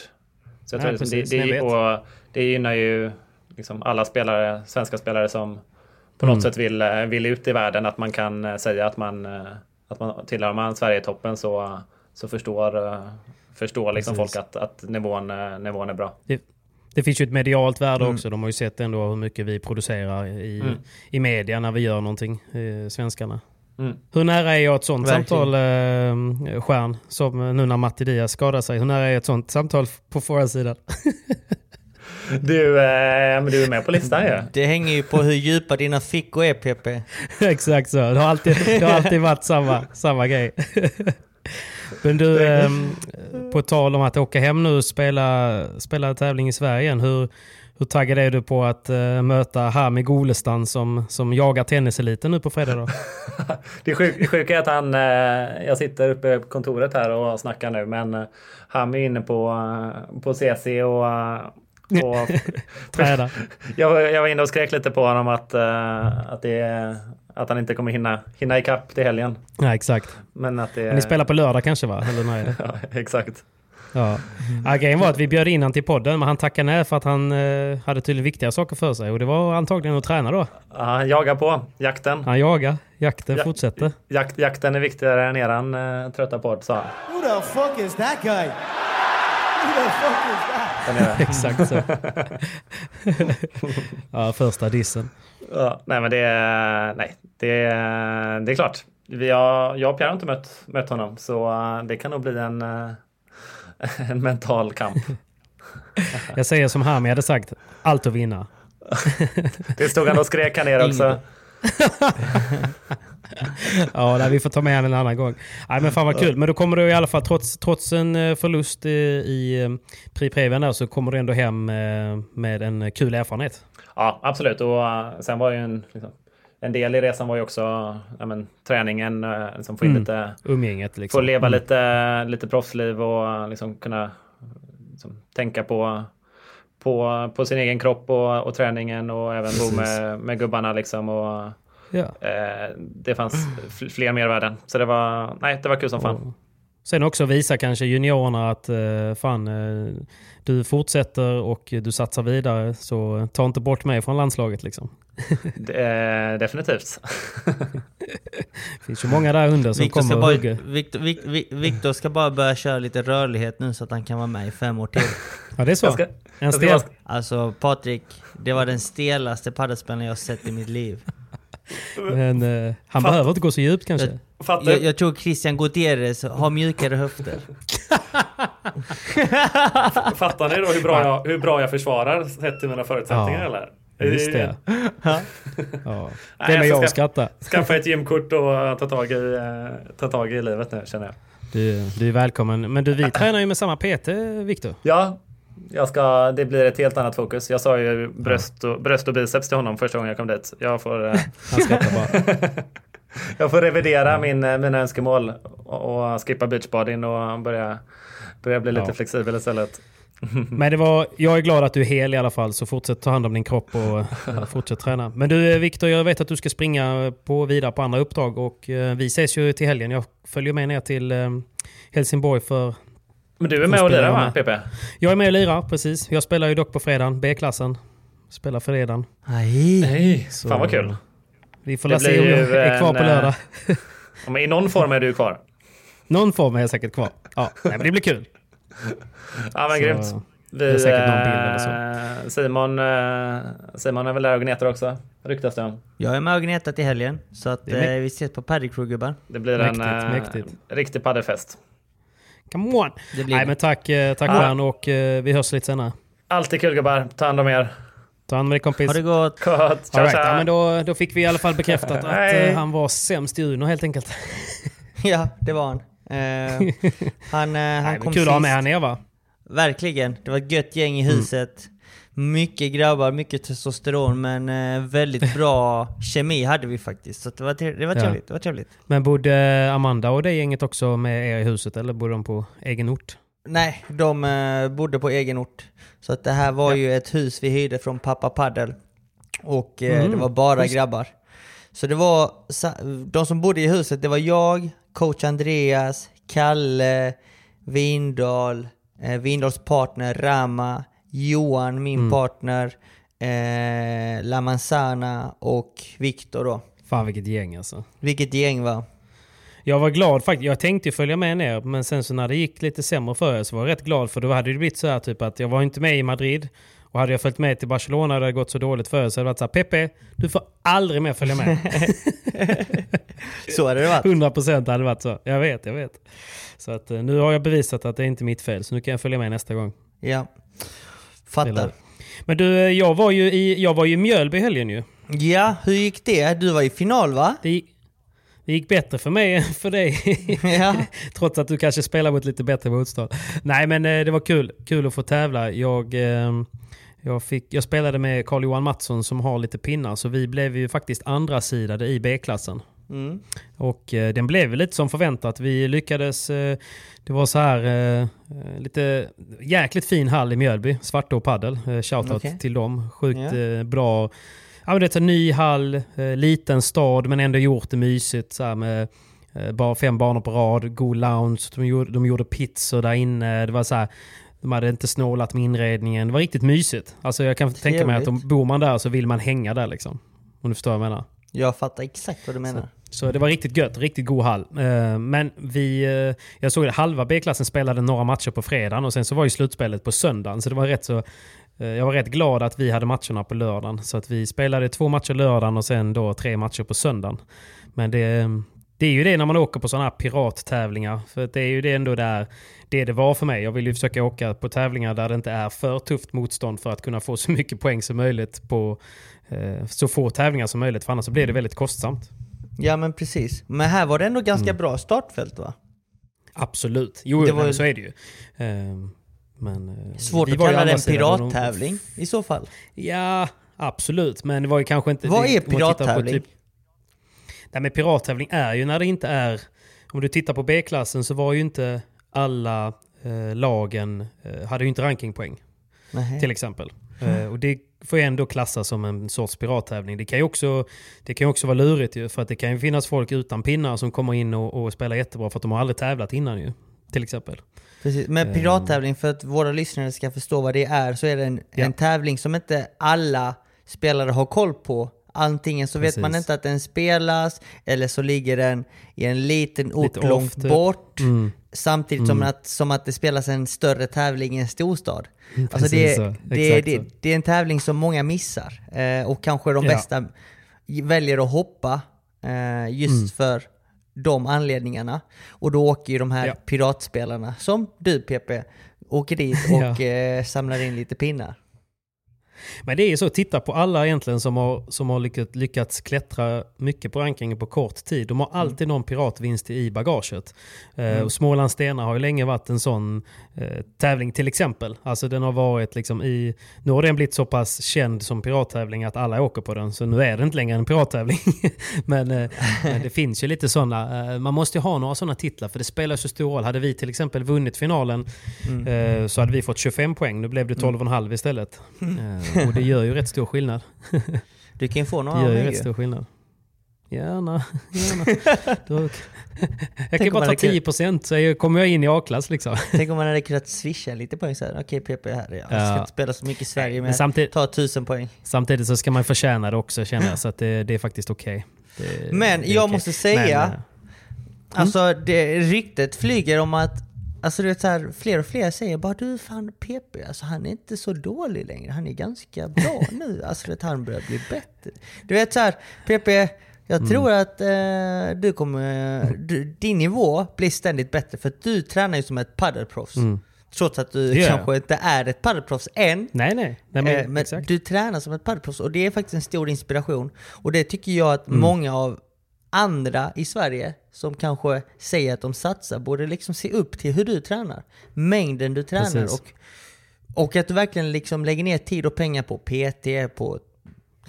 Så jag tror Nej, liksom, precis, det, det, och det gynnar ju liksom alla spelare, svenska spelare som på mm. något sätt vill, eh, vill ut i världen. Att man kan eh, säga att man, eh, att man tillhör man Sverige-toppen så, så förstår, förstår liksom folk att, att nivån, nivån är bra. Det, det finns ju ett medialt värde mm. också. De har ju sett ändå hur mycket vi producerar i, mm. i media när vi gör någonting, eh, svenskarna. Mm. Hur nära är jag ett sånt Verkligen. samtal, eh, Stjärn, som nu när Matti Diaz skadar sig? Hur nära är ett sånt samtal på förra Du, eh, du är med på listan ju. Ja. Det hänger ju på hur djupa dina fickor är PP. Exakt så. Det har alltid, det har alltid varit samma, samma grej. Men du, eh, på tal om att åka hem nu och spela, spela tävling i Sverige igen. Hur, hur taggad är du på att eh, möta Hami Golestan som, som jagar tenniseliten nu på fredag? Då? det sjuka sjuk är att han, eh, jag sitter uppe på kontoret här och snackar nu, men eh, han är inne på, eh, på CC och eh, och, Träda. jag, jag var inne och skrek lite på honom att, uh, att, det, att han inte kommer hinna, hinna ikapp till helgen. Ja, exakt. Men att det... Men ni spelar på lördag kanske va? Eller när är det? ja, exakt. Ja. Ja, grejen var att vi bjöd in honom till podden men han tackade nej för att han eh, hade tydligen viktiga saker för sig och det var antagligen att träna då. Ja, han jagar på, jakten. Han jagar, jakten ja, fortsätter. Jak, jakten är viktigare än eran eh, trötta podd sa han. Who the fuck is that guy? Who the fuck is that? Exakt så. ja, första dissen. Ja, nej men det är, nej, det är, det är klart. Vi har, jag och Pierre har inte mött, mött honom så uh, det kan nog bli en, uh, en mental kamp. jag säger som Hami hade sagt, allt att vinna. det stod han och skrek här nere också. ja, nej, vi får ta med henne en annan gång. Nej, men fan vad kul. Men då kommer du i alla fall, trots, trots en eh, förlust i, i eh, Prix där, så kommer du ändå hem eh, med en kul erfarenhet. Ja, absolut. Och sen var ju en, liksom, en del i resan var ju också ja, men, träningen, liksom få in mm. lite... Umgänget liksom. Få leva mm. lite, lite proffsliv och liksom kunna liksom, tänka på på, på sin egen kropp och, och träningen och även bo med, med gubbarna liksom. Och, Ja. Eh, det fanns fler mervärden. Så det var, nej, det var kul som fan. Och sen också visa kanske juniorerna att eh, fan, eh, du fortsätter och du satsar vidare. Så ta inte bort mig från landslaget liksom. Det, definitivt. det finns ju många där under som Victor kommer bara, hugga. Victor, Victor, Victor, ska bara börja köra lite rörlighet nu så att han kan vara med i fem år till. Ja det är så? Ska, en stel. Alltså Patrik, det var den stelaste paddelspelaren jag sett i mitt liv. Men eh, han Fatt, behöver inte gå så djupt kanske. Jag, jag, jag tror Christian Gutierrez har mjukare höfter. Fattar ni då hur bra jag, hur bra jag försvarar sett till mina förutsättningar ja. eller? Just det. ja. Det är jag att skratta. Skaffa ett gymkort och ta tag, i, eh, ta tag i livet nu känner jag. Du, du är välkommen. Men du, vi tränar ju med samma PT, Viktor. Ja, jag ska, det blir ett helt annat fokus. Jag sa ju bröst och, bröst och biceps till honom första gången jag kom dit. Jag får, eh, jag får revidera min, eh, mina önskemål och, och skippa beachbading och börja, börja bli lite ja. flexibel istället. Men det var, jag är glad att du är hel i alla fall, så fortsätt ta hand om din kropp och fortsätt träna. Men du Viktor, jag vet att du ska springa på, vidare på andra uppdrag och eh, vi ses ju till helgen. Jag följer med ner till Helsingborg för men du är med och lirar va, PP? Jag är med och lirar, precis. Jag spelar ju dock på fredagen, B-klassen. Spelar fredagen. Nej. Nej. Så Fan vad kul. Vi får se om jag är kvar på lördag. men I någon form är du kvar. Någon form är jag säkert kvar. Ja, nej, men det blir kul. ja men så, grymt. Vi, det är säkert någon bild eller så. Eh, Simon, eh, Simon är väl där och gnetar också, ryktas det om. Jag är med och gnetar till helgen, så att, eh, vi ses på Paddy gubbar. Det blir mäktigt, en mäktigt. riktig paddelfest. Come on! Nej men tack, eh, tack Stjärn och uh, vi hörs lite senare. Alltid kul gubbar. Ta hand om er. Ta hand om dig kompis. Ha det gott. gott. Tja, right. ja, men då, då fick vi i alla fall bekräftat att uh, han var sämst i Uno helt enkelt. ja, det var han. Uh, han uh, han Nej, kom Kul sist. att ha med han ner va? Verkligen. Det var ett gött gäng i huset. Mm. Mycket grabbar, mycket testosteron, men eh, väldigt bra kemi hade vi faktiskt. Så det var, det var, trevligt, ja. det var trevligt. Men bodde Amanda och det gänget också med er i huset, eller bodde de på egen ort? Nej, de eh, bodde på egen ort. Så att det här var ja. ju ett hus vi hyrde från pappa Paddel. Och eh, mm. det var bara grabbar. Så det var, de som bodde i huset, det var jag, coach Andreas, Kalle, Vindal, eh, Vindals partner Rama, Johan, min mm. partner, eh, La Manzana och Viktor då. Fan vilket gäng alltså. Vilket gäng va? Jag var glad faktiskt. Jag tänkte följa med ner, men sen så när det gick lite sämre för er så var jag rätt glad för då hade det blivit så här typ att jag var inte med i Madrid. Och hade jag följt med till Barcelona och det hade gått så dåligt för er så hade det varit så här, Pepe, du får aldrig mer följa med. så hade det varit. 100% hade det varit så. Jag vet, jag vet. Så att eh, nu har jag bevisat att det är inte mitt fel, så nu kan jag följa med nästa gång. Ja. Fattar. Men du, jag var ju i, jag var ju i Mjölby helgen ju. Ja, hur gick det? Du var i final va? Det, Det gick bättre för mig än för dig. Ja. Trots att du kanske spelar mot lite bättre motstånd. Nej men eh, det var kul. Kul att få tävla. Jag, eh, jag, fick, jag spelade med Carl-Johan Mattsson som har lite pinnar. Så vi blev ju faktiskt andra sidade i B-klassen. Mm. Och eh, den blev lite som förväntat. Vi lyckades... Eh, det var så här eh, lite jäkligt fin hall i Mjölby. Svartå paddel. Eh, shoutout Okej. till dem. Sjukt eh, bra. Ja, men det är en ny hall, eh, liten stad men ändå gjort det mysigt. Så med eh, bara fem banor på rad, god lounge. De gjorde, de gjorde pizzor där inne. Det var så här, de hade inte snålat med inredningen. Det var riktigt mysigt. Alltså jag kan tänka mig att om Trevligt. bor man där så vill man hänga där liksom. Om du förstår vad jag menar. Jag fattar exakt vad du menar. Så det var riktigt gött, riktigt god hall. Eh, men vi, eh, jag såg att halva B-klassen spelade några matcher på fredagen och sen så var ju slutspelet på söndagen. Så det var rätt så, eh, jag var rätt glad att vi hade matcherna på lördagen. Så att vi spelade två matcher lördagen och sen då tre matcher på söndagen. Men det, det är ju det när man åker på sådana här pirattävlingar. För det är ju det ändå där det det var för mig. Jag vill ju försöka åka på tävlingar där det inte är för tufft motstånd för att kunna få så mycket poäng som möjligt på eh, så få tävlingar som möjligt. För annars så blir det väldigt kostsamt. Ja men precis. Men här var det ändå ganska Mm. bra startfält va? Absolut. Jo, Det var ju- så är det ju. Ehm, Men, eh, Svårt vi att kalla det en och de- pirattävling i så fall. Ja, absolut. Men det var ju kanske inte... Vad det- är på pirattävling? Typ, nej, men pirattävling är ju när det inte är... Om du tittar på B-klassen så var ju inte alla eh, lagen... Eh, hade ju inte rankingpoäng. Nej. Till exempel. Eh, och det får ju ändå klassas som en sorts pirattävling. Det kan ju också, det kan också vara lurigt ju. För att det kan ju finnas folk utan pinnar som kommer in och, och spelar jättebra för att de har aldrig tävlat innan ju. Till exempel. Precis. Men Ehm. pirattävling, för att våra lyssnare ska förstå vad det är, så är det en, Ja. en tävling som inte alla spelare har koll på. Antingen så vet man Precis. inte att den spelas, eller så ligger den i en liten ort Lite långt typ. bort. Mm. Samtidigt Som, att, som att det spelas en större tävling i en storstad. Alltså precis det, så. det, det, det är en tävling som många missar. Eh, och kanske de Ja. bästa väljer att hoppa eh, just Mm. för de anledningarna. Och då åker ju de här Ja. piratspelarna, som du PP, åker dit och Ja. eh, samlar in lite pinnar. Men det är ju så, titta på alla egentligen som har, som har lyckats, lyckats klättra mycket på rankingen på kort tid. De har alltid någon piratvinst i bagaget. Eh, och Smålands Stenar har ju länge varit en sån eh, tävling till exempel. Alltså den har varit liksom i... Nu har den blivit så pass känd som pirattävling att alla åker på den. Så nu är det inte längre en pirattävling. men, eh, men det finns ju lite sådana. Man måste ju ha några sådana titlar för det spelar så stor roll. Hade vi till exempel vunnit finalen eh, så hade vi fått 25 poäng. Nu blev det 12,5 istället. Och det gör ju rätt stor skillnad. Du kan ju få Det några av gör ju rätt stor skillnad. Gärna, gärna. Då, jag kan bara ta hade kunnat- 10% så jag- kommer jag in i A-klass liksom. Tänk om man hade kunnat swisha lite poäng såhär. Okej PP här, jag ska inte spela så mycket i Sverige men Men tar tusen poäng. samtidigt så ska man förtjäna det också känner jag. Så att det, det är faktiskt okej. Det- Men det jag okej. måste säga, Men, eh, Alltså det, ryktet flyger om att Alltså du vet så här, fler och fler säger bara du fan PP, alltså han är inte så dålig längre, han är ganska bra nu. Alltså du vet, han börjar bli bättre. Du vet så här, PP, jag Mm. tror att eh, du kommer, du, din nivå blir ständigt bättre för att du tränar ju som ett paddelproffs. Mm. Trots att du jag. kanske inte är ett paddelproffs än. nej, nej. nej men, Eh, men du tränar som ett paddelproffs och det är faktiskt en stor inspiration. Och det tycker jag att Mm. många av andra i Sverige som kanske säger att de satsar borde liksom se upp till hur du tränar. Mängden du tränar Precis. och, och att du verkligen liksom lägger ner tid och pengar på PT, på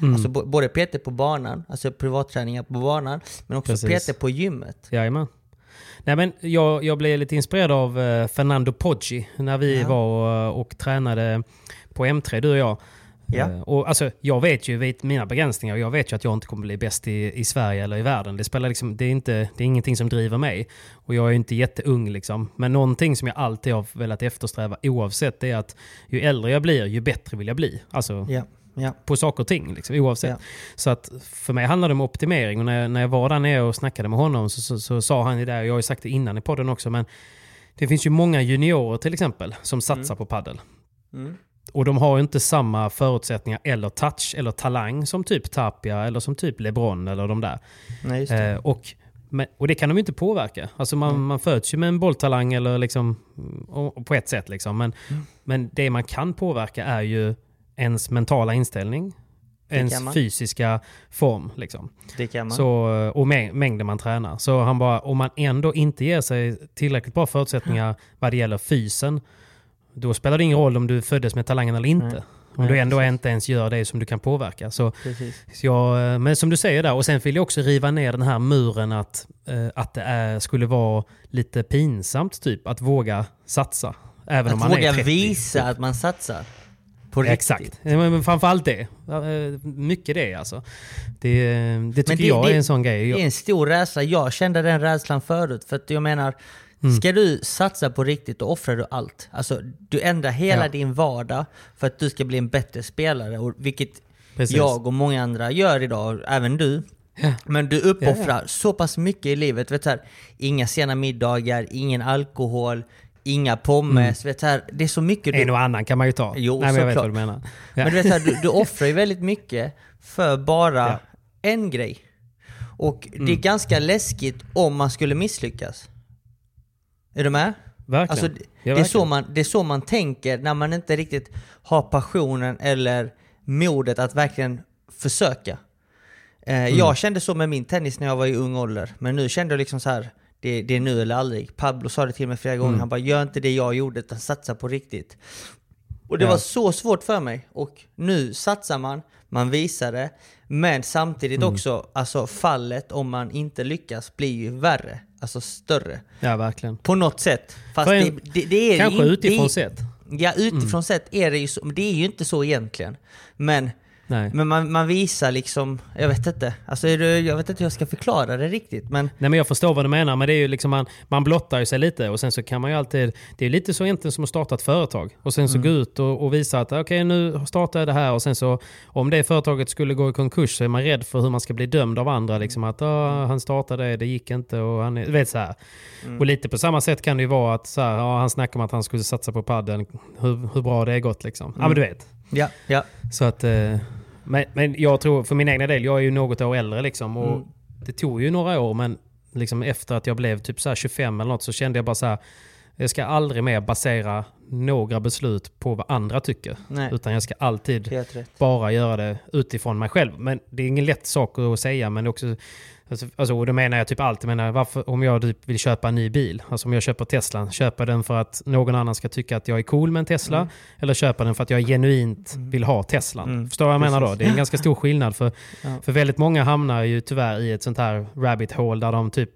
Mm. Alltså både PT på banan, alltså privatträningar på banan, men också Precis. PT på gymmet. Jajamän. Nej, men jag, jag blev lite inspirerad av eh, Fernando Poggi när vi Ja. var och, och tränade på M3, du och jag. Ja. Eh, och alltså, jag vet ju mina begränsningar, jag vet ju att jag inte kommer bli bäst i, i Sverige eller i världen. Det, spelar liksom, det, är inte, det är ingenting som driver mig. Och jag är inte jätteung liksom. Men någonting som jag alltid har velat eftersträva oavsett är att ju äldre jag blir, ju bättre vill jag bli. Alltså Ja, ja. på saker och ting, liksom, oavsett. Ja. Så att för mig handlar det om optimering. Och när jag, när jag var där nere och snackade med honom så, så, så sa han ju det, och jag har ju sagt det innan i podden också, men det finns ju många juniorer till exempel som satsar på paddel. Mm. Och de har inte samma förutsättningar eller touch eller talang som typ Tapia eller som typ LeBron eller de där. Nej, det. Eh, och, och det kan de inte påverka. Alltså man, man föds ju med en bolltalang eller liksom, och, och på ett sätt. Liksom. Men, Mm. men det man kan påverka är ju ens mentala inställning ens kan man. fysiska form. Liksom. Det kan man. Så, och mäng- mängden man tränar. Så han bara, om man ändå inte ger sig tillräckligt bra förutsättningar vad det gäller fysen, då spelar det ingen roll om du föddes med talangen eller inte. Nej. Om Nej, du ändå precis. inte ens gör det som du kan påverka. Så, så jag, men som du säger där, och sen vill jag också riva ner den här muren att, eh, att det är, skulle vara lite pinsamt typ att våga satsa. Även om Att man våga är 30. visa att man satsar. På riktigt. Exakt. Men framförallt det. Eh, Mycket det alltså. Det, det tycker det- jag det- är en sån grej. Det är en stor rädsla. Jag kände den rädslan förut. För att jag menar, Mm. ska du satsa på riktigt då offrar du allt. Alltså, du ändrar hela Ja. din vardag för att du ska bli en bättre spelare. Och vilket Precis. jag och många andra gör idag, även du. Ja. Men du uppoffrar Ja, så pass mycket i livet. Vet här, inga sena middagar, ingen alkohol, inga pommes. Vet du, här, det är så mycket du... Mm. en och annan kan man ju ta. Jo, Nej, men jag vet vad du menar. Men du, vet, här, du, du offrar ju väldigt mycket för bara en grej. Och det är Mm. ganska läskigt om man skulle misslyckas. Är du med? Verkligen. Alltså, det, Ja, det, är verkligen. så man, det är så man tänker när man inte riktigt har passionen eller modet att verkligen försöka. Eh, Mm. Jag kände så med min tennis när jag var i ung ålder, men nu kände jag liksom så här. Det, det är nu eller aldrig. Pablo sa det till mig flera gånger, Mm. han bara gör inte det jag gjorde utan satsa på riktigt. Och det Ja. var så svårt för mig. Och nu satsar man, man visar det, men samtidigt Mm. också, alltså fallet om man inte lyckas blir ju värre. Alltså större. Ja, verkligen. På något sätt. Fast För det, en- det, det är Kanske in- utifrån det, sett. Ja, utifrån Mm. sett är det ju så, men det är ju inte så egentligen. Men, Nej. men man, man visar liksom, jag vet inte. Alltså är det, jag vet inte hur jag ska förklara det riktigt. Men Nej men jag förstår vad du menar, men det är ju liksom man, man blottar ju sig lite och sen så kan man ju alltid... Det är lite så egentligen som att starta ett företag. Och sen så Mm. gå ut och, och visa att okej nu startar jag det här och sen så om det företaget skulle gå i konkurs så är man rädd för hur man ska bli dömd av andra. Liksom att "Ah, han startade det, det gick inte och han vet så här. Mm. Och lite på samma sätt kan det ju vara att så här, ja, han snackar om att han skulle satsa på padden. Hur, hur bra det är gått liksom. Ja men du vet. Ja, ja. Så att... Eh, men, men jag tror för min egna del, jag är ju något år äldre liksom. Och Mm. Det tog ju några år men liksom efter att jag blev typ så här 25 eller något så kände jag bara så här. Jag ska aldrig mer basera några beslut på vad andra tycker. Nej. Utan jag ska alltid bara göra det utifrån mig själv. Men det är ingen lätt sak att säga men också... Alltså, alltså, och då menar jag typ alltid, menar, varför, om jag typ vill köpa en ny bil, alltså om jag köper Tesla, köper den för att någon annan ska tycka att jag är cool med en Tesla, Mm. eller köper den för att jag genuint vill ha Teslan. Mm. Förstår vad jag menar då? Precis. Det är en ganska stor skillnad för, Ja. för väldigt många hamnar ju tyvärr i ett sånt här rabbit hole där de typ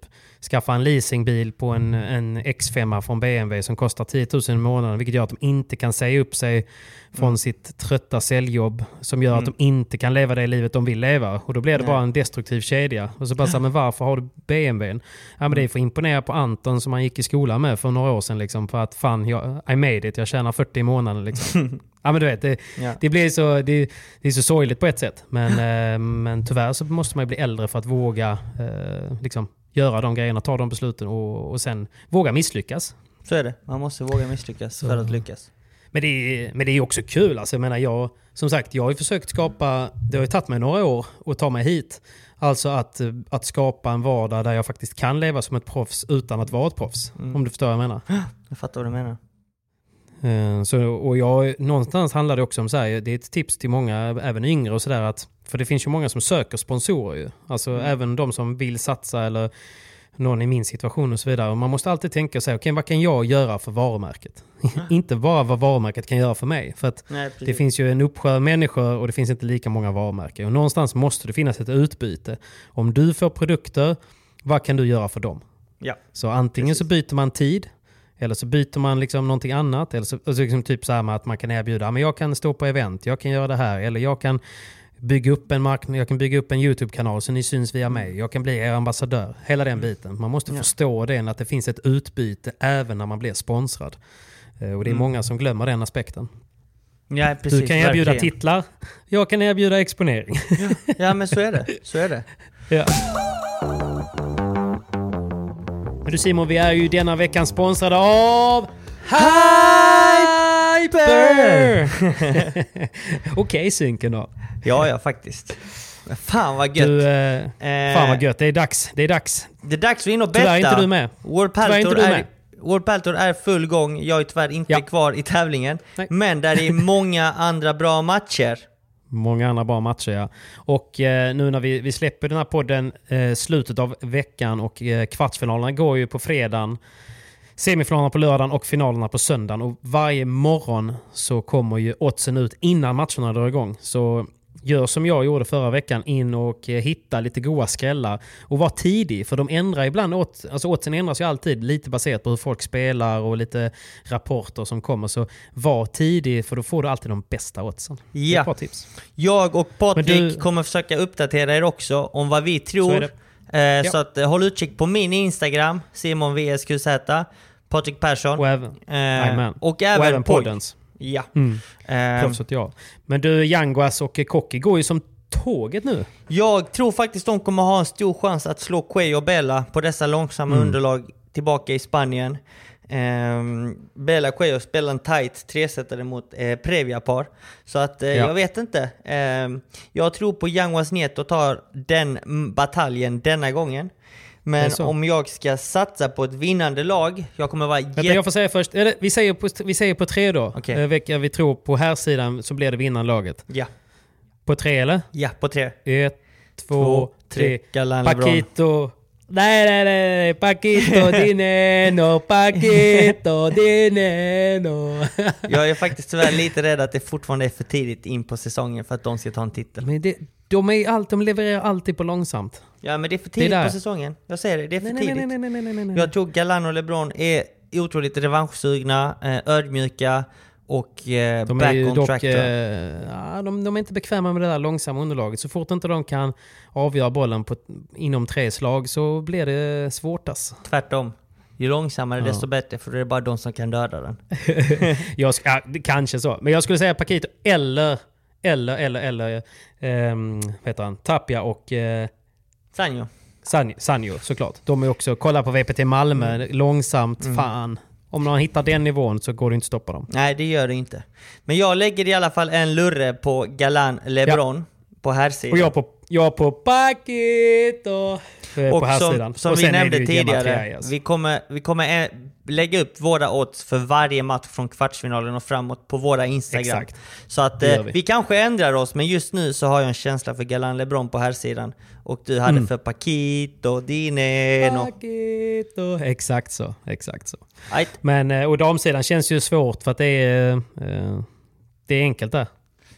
skaffar en leasingbil på en, en X5 från BMW som kostar 10 000 i månaden, vilket gör att de inte kan säga upp sig från Mm. sitt trötta säljjobb som gör att de inte kan leva det livet de vill leva. Och då blir det Nej. bara en destruktiv kedja. Och så bara så här, men varför har du BMWn? Ja men det är för att imponera på Anton som han gick i skolan med för några år sedan liksom. För att fan, jag, I made it, jag tjänar 40 i månaden liksom. ja men du vet, det, Ja. det blir så, det, det är så sorgligt på ett sätt. Men, eh, men tyvärr så måste man ju bli äldre för att våga eh, liksom, göra de grejerna, ta de besluten och, och sen våga misslyckas. Så är det. Man måste våga misslyckas för att lyckas. Men det, är, men det är också kul. Alltså, jag menar, jag, som sagt, jag har försökt skapa, det har ju tagit mig några år att ta mig hit. Alltså att, att skapa en vardag där jag faktiskt kan leva som ett proffs utan att vara ett proffs. Om du förstår vad jag menar. Jag fattar vad du menar. Eh, Så, och jag, någonstans handlar det också om så här, det är ett tips till många, även yngre och sådär att, för det finns ju många som söker sponsorer ju. Alltså även de som vill satsa eller någon i min situation och så vidare. Och man måste alltid tänka sig, okej vad kan jag göra för varumärket? inte bara vad varumärket kan göra för mig. För att Nej, det precis. finns ju en uppsjö människor och det finns inte lika många varumärken. Och någonstans måste det finnas ett utbyte. Om du får produkter, vad kan du göra för dem? Ja. Så antingen så byter man tid, eller så byter man liksom någonting annat. Eller så, alltså liksom typ så här med att man kan erbjuda, "Ja, men jag kan stå på event, jag kan göra det här, eller jag kan bygga upp en marknad, jag kan bygga upp en YouTube-kanal så ni syns via mig, jag kan bli er ambassadör. Hela den biten. Man måste Ja. förstå det, att det finns ett utbyte även när man blir sponsrad. Eh, Och det är många som glömmer den aspekten. Ja, precis. du kan erbjuda verkligen. titlar, jag kan erbjuda exponering. Ja, men så är det. Så är det. Ja. Men du Simon, vi är ju denna veckan sponsrade av Hyper! Okej synken då. Ja, ja, faktiskt. Fan vad gött. Du, eh, Eh, fan vad gött, det är dags. Det är dags. Det är dags för in och Tyvärr är betta. inte du med. World Tyvärr är är, med. World Paltour är full gång. Jag är tyvärr inte Ja. kvar i tävlingen. Nej. Men där är många andra bra matcher. Många andra bra matcher ja. Och eh, nu när vi, vi släpper den här podden eh, slutet av veckan och eh, kvartsfinalerna går ju på fredagen. Semifinalerna på lördagen och finalerna på söndagen. Och varje morgon så kommer ju oddsen ut innan matcherna drar igång. Så gör som jag gjorde förra veckan, in och eh, hitta lite goa skrällar. Och var tidig, för de ändrar ibland, åt, alltså oddsen ändras ju alltid lite baserat på hur folk spelar och lite rapporter som kommer. Så var tidig, för då får du alltid de bästa oddsen. Ja. bra tips. Jag och Patrik du- kommer försöka uppdatera er också om vad vi tror. Så. Eh, Så att eh, håll utkik på min Instagram, Simon VSQZ, Patrik Persson. Och även, Eh, och även, och även poddens. Ja. Mm. Eh, Proffset ja. Men du, Yanguas och Koki går ju som tåget nu. jag tror faktiskt de kommer ha en stor chans att slå Quay och Bella på dessa långsamma Mm. underlag tillbaka i Spanien. Um, Bella Cuello spelar en tight tresetare mot eh, Previa-par. Så att eh, Ja. jag vet inte. Ehm, jag tror på Yanguas Nieto tar den bataljen denna gången. Men om jag ska satsa på ett vinnande lag, jag kommer vara Vänta, jätte... jag får säga först. Eller, vi, säger på, vi säger på tre då. Okej. Eh, Vilka vi tror på här sidan så blir det vinnande laget. Ja, På tre eller? ja, på tre. Ett, två, Två, tre. tre. Paquito. Nej, nej, nej. Paquito dinero. Paquito dinero. Jag är faktiskt tyvärr lite rädd att det fortfarande är för tidigt in på säsongen för att de ska ta en titel. Men det, de, är allt, de levererar alltid på långsamt. Ja men det är för är tidigt där. på säsongen. Jag säger det, det är för Nej, nej, tidigt. nej, nej, nej, nej, nej, nej. Jag tror Galan och LeBron är otroligt revanschsugna, eh, ödmjuka och eh, De back on dock, track. eh, ja, de, de är inte bekväma med det där långsamma underlaget. Så fort inte de kan avgöra bollen på, inom tre slag så blir det svårt alltså. Tvärtom. Ju långsammare Ja. desto bättre för det är bara de som kan döda den. jag, ja, kanske så. Men jag skulle säga Paquito eller, eller, eller, eller, ehm, vad heter han? Tapia och eh, Sanjo. San- Sanjo såklart. De är också, kolla på VPT Malmö, Mm. långsamt, fan. Om någon hittar den nivån så går det inte att stoppa dem. Nej det gör det inte. Men jag lägger i alla fall en lurre på Galan LeBron på här sidan. Och jag på, jag på Paquito eh, på Och här som, sidan. som och vi nämnde tidigare, vi kommer, vi kommer lägga upp våra odds för varje match från kvartsfinalen och framåt på våra Instagram. Exakt. Så att eh, vi. vi. kanske ändrar oss, men just nu så har jag en känsla för Galan LeBron på här sidan Och du hade Mm. för Paquito, Dineno. Paquito. Exakt så. Exakt så. Ajt. Men, eh, och damsidan känns ju svårt för att det är, eh, det är enkelt där.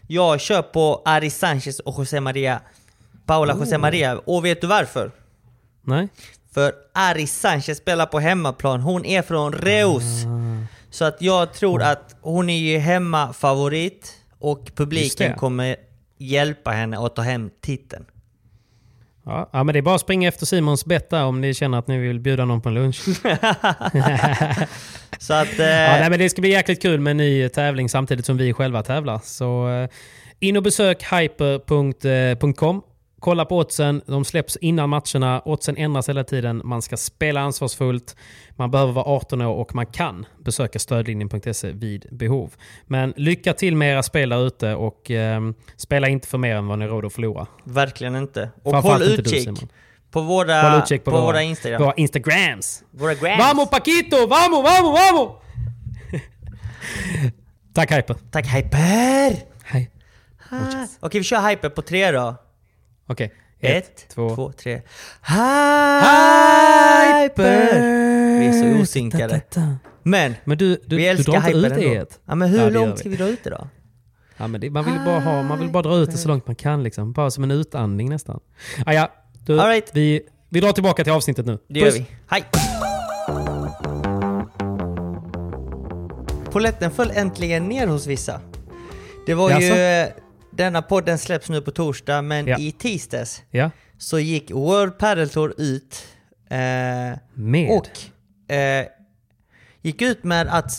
Jag kör på Ari Sanchez och José Maria. Paula José Maria. Och vet du varför? Nej? För Ari Sanchez spelar på hemmaplan. Hon är från Reus. Ah. Så att jag tror att hon är ju hemmafavorit och publiken kommer hjälpa henne att ta hem titeln. Ja, ja, men det är bara att springa efter Simons bett där om ni känner att ni vill bjuda någon på en lunch. Så att... Eh, Ja, nej, men det ska bli jäkligt kul med en ny tävling samtidigt som vi själva tävlar. Så eh, in och besök hyper.com. Kolla på oddsen. De släpps innan matcherna. Oddsen ändras hela tiden. Man ska spela ansvarsfullt. Man behöver vara 18 år och man kan besöka stödlinjen.se vid behov. Men lycka till med era spel där ute och eh, spela inte för mer än vad ni råder att förlora. verkligen inte. Och håll du, utkik Simon. på våra, på på, våra Instagram. Våra Instagrams. Våra grams. Vamos Paquito! Vamos, vamos, vamos! Tack Hyper. Tack Hyper! Hej. Okej, vi kör Hyper på tre då. Okej. Ett, två. två, tre. Hyper! Vi är så osynkade. Men, Men du, du, vi du älskar drar inte ut ändå. ett. Ja, men hur Ja, gör långt ska vi dra ut det då? Ja, men det, man, vill bara ha, man vill bara dra ut det så långt man kan. Liksom. Bara som en utandning nästan. Ah, ja, du, right. vi, vi drar tillbaka till avsnittet nu. Det gör Puss. vi. Hej! Poletten föll äntligen ner hos vissa. Det var Jaså? ju... Denna podden släpps nu på torsdag, men Ja. i tisdags Ja. så gick World Padel Tour ut eh, Med. och eh, gick ut med att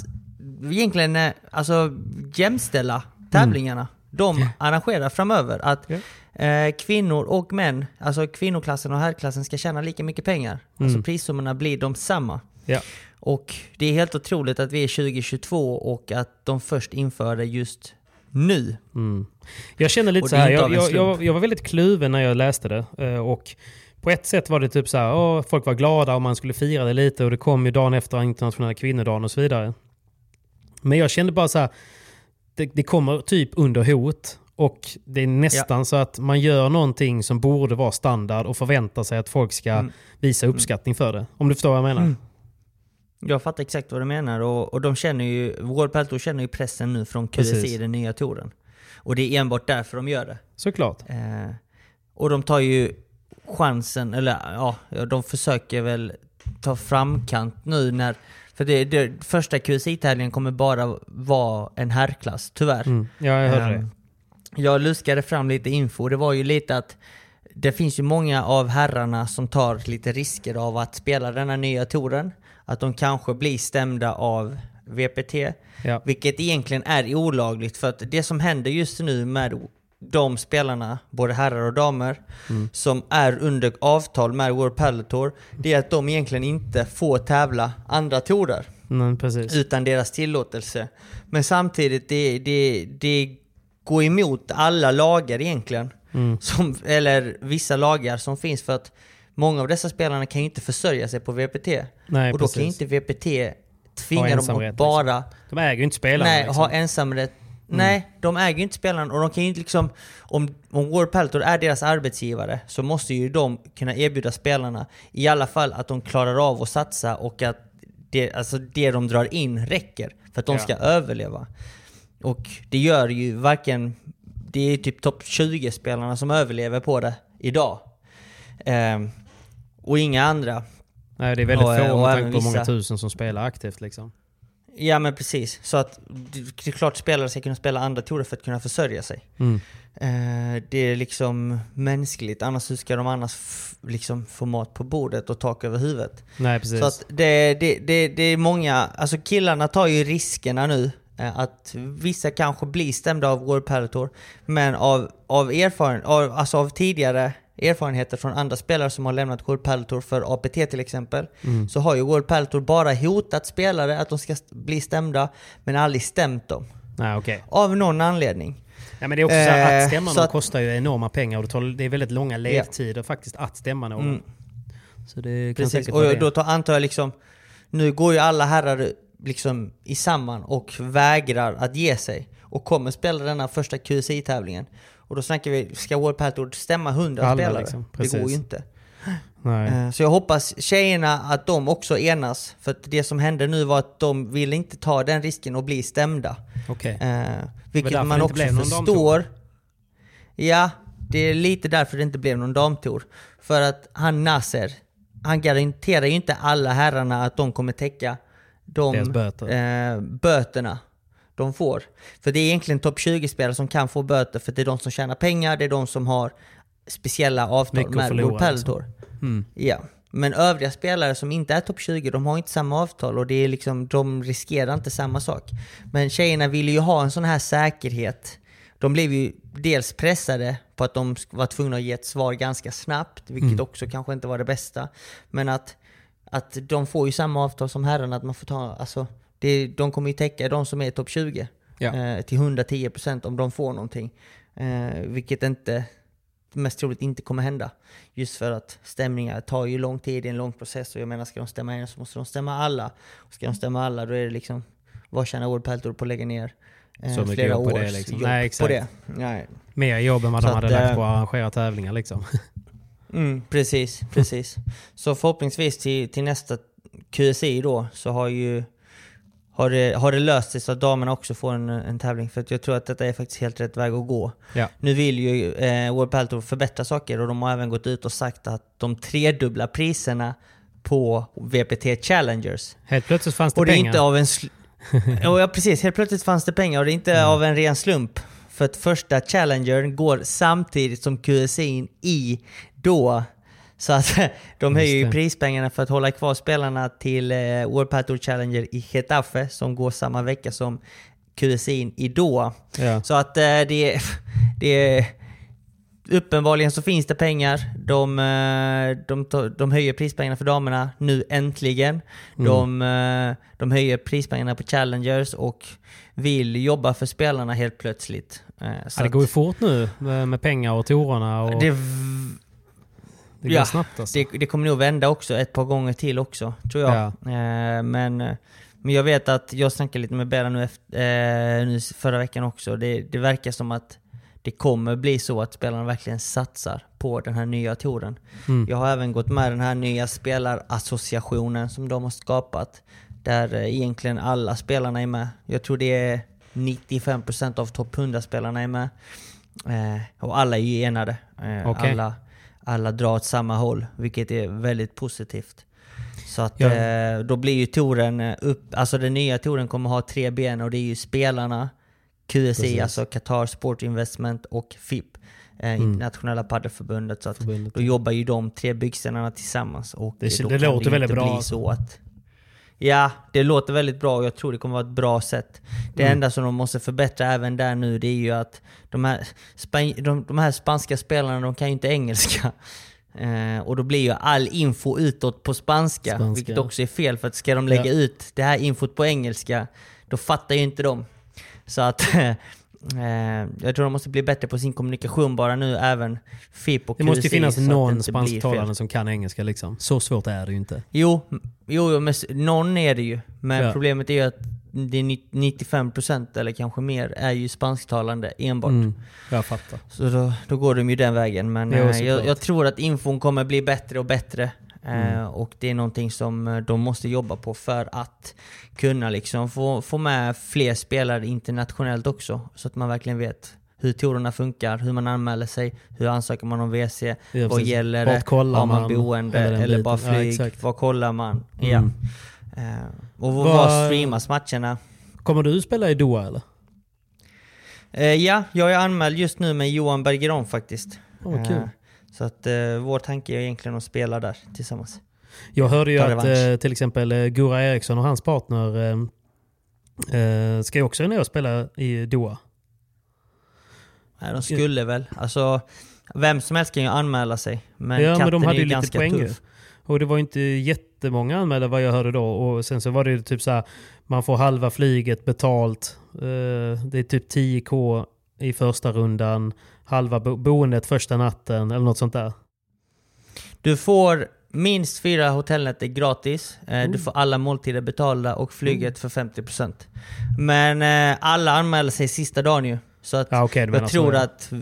egentligen eh, alltså, jämställa tävlingarna. De arrangerar framöver att eh, kvinnor och män, alltså kvinnoklassen och herrklassen ska tjäna lika mycket pengar. Alltså prissummorna blir de samma. Ja. Och det är helt otroligt att vi är 2022 och att de först inför det just nu. Mm. Jag känner lite så här, jag, jag, jag, jag var väldigt kluven när jag läste det. eh, Och på ett sätt var det typ så här, åh, folk var glada och man skulle fira det lite och det kom ju dagen efter internationella kvinnodagen och så vidare. Men jag kände bara så här, det, det kommer typ under hot Och det är nästan så att man gör någonting som borde vara standard och förväntar sig att folk ska Mm. visa uppskattning för det. Om du förstår vad jag menar? Mm. Jag fattar exakt vad du menar och, och de känner ju, World Padel Tour känner ju pressen nu från QSI, Precis. den nya touren. Och det är enbart därför de gör det. Såklart. Eh, och de tar ju chansen, eller ja, de försöker väl ta framkant nu när... För det, det, första QSI-tävlingen kommer bara vara en herrklass, tyvärr. Mm. Ja, jag hörde Ehm, det. Jag luskade fram lite info. Det var ju lite att det finns ju många av herrarna som tar lite risker av att spela denna nya touren. Att de kanske blir stämda av VPT. Ja. Vilket egentligen är olagligt för att det som händer just nu med de spelarna, både herrar och damer, Mm. som är under avtal med World Padel Tour, det är att de egentligen inte får tävla andra tourer Mm, utan deras tillåtelse. Men samtidigt, det, det, det går emot alla lagar egentligen. Mm. Som, eller vissa lagar som finns för att många av dessa spelarna kan ju inte försörja sig på VPT. Nej, och då kan ju precis. inte VPT tvinga dem att bara... De äger ju inte spelarna. Nej, liksom. ha ensamrätt. Nej, de äger ju inte spelarna och de kan ju inte liksom... Om, om World Padel Tour är deras arbetsgivare så måste ju de kunna erbjuda spelarna i alla fall att de klarar av att satsa och att det, alltså det de drar in räcker för att de Ja. ska överleva. Och det gör ju varken... Det är typ topp 20-spelarna som överlever på det idag. Ehm, och inga andra. Nej, det är väldigt Och, få eh, och med tanke på hur många tusen som spelar aktivt liksom. Ja men precis. Så att det är klart spelare ska kunna spela andra tourer för att kunna försörja sig. Mm. Eh, det är liksom mänskligt, annars hur ska de annars liksom få mat på bordet och tak över huvudet? Nej, precis. Så att det, det, det, det är många, alltså killarna tar ju riskerna nu. eh, Att vissa kanske blir stämda av World Padel Tour, men av, av, erfaren, av, alltså av tidigare erfarenheter från andra spelare som har lämnat World Padel Tour för APT till exempel, Mm. så har ju World Padel Tour bara hotat spelare att de ska bli stämda, men aldrig stämt dem. Nej, okej. Av någon anledning. Ja, men det är också så här, Eh, att stämma någon att- kostar ju enorma pengar och det, tar, det är väldigt långa ledtider faktiskt att stämma någon. Mm. Så det kan Precis, och då tar, antar jag liksom, nu går ju alla herrar liksom i samman och vägrar att ge sig. Och kommer spela denna första QSI-tävlingen. Och då snackar vi, ska World Tour stämma 100 Alla spelare? liksom, det går ju inte. Nej. Eh, Så jag hoppas tjejerna att de också enas. För att det som hände nu var att de ville inte ta den risken och bli stämda. Okej. Eh, vilket man också förstår. Ja, det är lite därför det inte blev någon damtour. För att han Nasser, han garanterar ju inte alla herrarna att de kommer täcka de böter. Eh, böterna de får. För det är egentligen topp 20-spelare som kan få böter för det är de som tjänar pengar, det är de som har speciella avtal Mycket med World Padel liksom. Mm. Ja. Men övriga spelare som inte är topp 20, de har inte samma avtal och det är liksom, de riskerar inte samma sak. Men tjejerna ville ju ha en sån här säkerhet. De blev ju dels pressade på att de var tvungna att ge ett svar ganska snabbt, vilket Mm. också kanske inte var det bästa. Men att, att de får ju samma avtal som herrarna, att man får ta, alltså, det, de kommer ju täcka de som är topp 20 Ja. eh, till 110% om de får någonting. Eh, vilket inte mest troligt inte kommer hända. Just för att stämningar tar ju lång tid, det är en lång process och jag menar ska de stämma en så måste de stämma alla. Och ska de stämma alla då är det liksom, vad tjänar World Padel Tour på att lägga ner eh, Så flera jobb på det, års liksom. jobb Nej, på exakt. det? Nej. Mer jobb än vad de hade att, lagt eh, på att arrangera tävlingar liksom. Mm, precis, precis. Så förhoppningsvis till, till nästa QSI då så har ju har det, har det löst sig så att damerna också får en, en tävling. För att jag tror att detta är faktiskt helt rätt väg att gå. Ja. Nu vill ju eh, World Padel Tour förbättra saker och de har även gått ut och sagt att de tredubblar priserna på VPT Challengers. Helt plötsligt fanns det Och det är pengar. inte av en... Jo, ja, precis. Helt plötsligt fanns det pengar och det är inte Mm. av en ren slump. För att första Challengern går samtidigt som QSI i Doha. Så att de höjer ju prispengarna för att hålla kvar spelarna till eh, World Tour Challenger i Getafe som går samma vecka som QSI i Doha. Ja. Så att eh, det, det är... Uppenbarligen så finns det pengar. De, eh, de, de höjer prispengarna för damerna nu äntligen. Mm. De, eh, de höjer prispengarna på Challengers och vill jobba för spelarna helt plötsligt. Eh, Så Ja, det går ju fort nu med, med pengar och torerna. Och det, det går ja, snabbt alltså. det, det kommer nog vända också ett par gånger till också, tror jag. Ja. Eh, men, eh, men jag vet att jag snackade lite med Bella nu, efter, eh, nu förra veckan också. Det, det verkar som att det kommer bli så att spelarna verkligen satsar på den här nya touren. Mm. Jag har även gått med den här nya spelarassociationen som de har skapat. Där egentligen alla spelarna är med. Jag tror det är 95% av topp 100-spelarna är med. Eh, och alla är ju enade. Eh, Okej. alla, alla drar åt samma håll, vilket är väldigt positivt. Så att Ja. eh, då blir ju touren eh, upp, alltså den nya touren kommer ha tre ben och det är ju spelarna, QSI, Precis. alltså Qatar Sport Investment och FIP, eh, Mm. Internationella Paddelförbundet. Så att Förbundet. då jobbar ju de tre byggstenarna tillsammans. Och Det- det låter väldigt bra, så att, ja, det låter väldigt bra och jag tror det kommer vara ett bra sätt. Det Mm. enda som de måste förbättra även där nu, det är ju att de här, span- de, de här spanska spelarna, de kan ju inte engelska. Eh, och då blir ju all info utåt på spanska, Spanska. vilket också är fel för att ska de lägga Ja. ut det här infot på engelska, då fattar ju inte de. Så att jag tror de måste bli bättre på sin kommunikation bara nu, även FIP och Det måste ju finnas någon spansktalande som kan engelska liksom. Så svårt är det ju inte. Jo, jo, men någon är det ju. Men Ja. problemet är ju att det är ni- 95% eller kanske mer är ju spansktalande enbart. Mm, jag fattar. Så då, då går de ju den vägen. Men Jo, eh, jag, jag tror att infon kommer bli bättre och bättre. Eh, Mm. och det är någonting som eh, de måste jobba på för att kunna liksom få, få med fler spelare internationellt också. Så att man verkligen vet hur tourerna funkar, hur man anmäler sig, hur ansöker man om WC, Ja, vad precis. gäller det, har man man? boende Eller eller, bara. Ja, flyg, exakt. vad kollar man? Mm. Ja. Eh, och var, streamas matcherna? Kommer du spela i Doha eller? Ja, jag är anmäld just nu med Johan Bergeron faktiskt. Kul. Eh, så att eh, vår tanke är egentligen att spela där tillsammans. Jag hörde ju Ta att eh, till exempel eh, Gura Eriksson och hans partner eh, eh, ska också ner och spela i Doha. Nej, de skulle väl. Alltså, vem som helst kan ju anmäla sig. Men ja, men de hade ju lite ganska poäng tuff. Och det var inte jättemånga anmälda vad jag hörde då. Och sen så var det typ så här, man får halva flyget betalt. Eh, det är typ 10k i första rundan. Halva bo- boendet första natten eller något sånt där. Du får minst fyra hotellnätter gratis. Eh, Mm. Du får alla måltider betalda och flyget för 50%. Men eh, alla anmäler sig sista dagen ju. Så att du menar jag tror att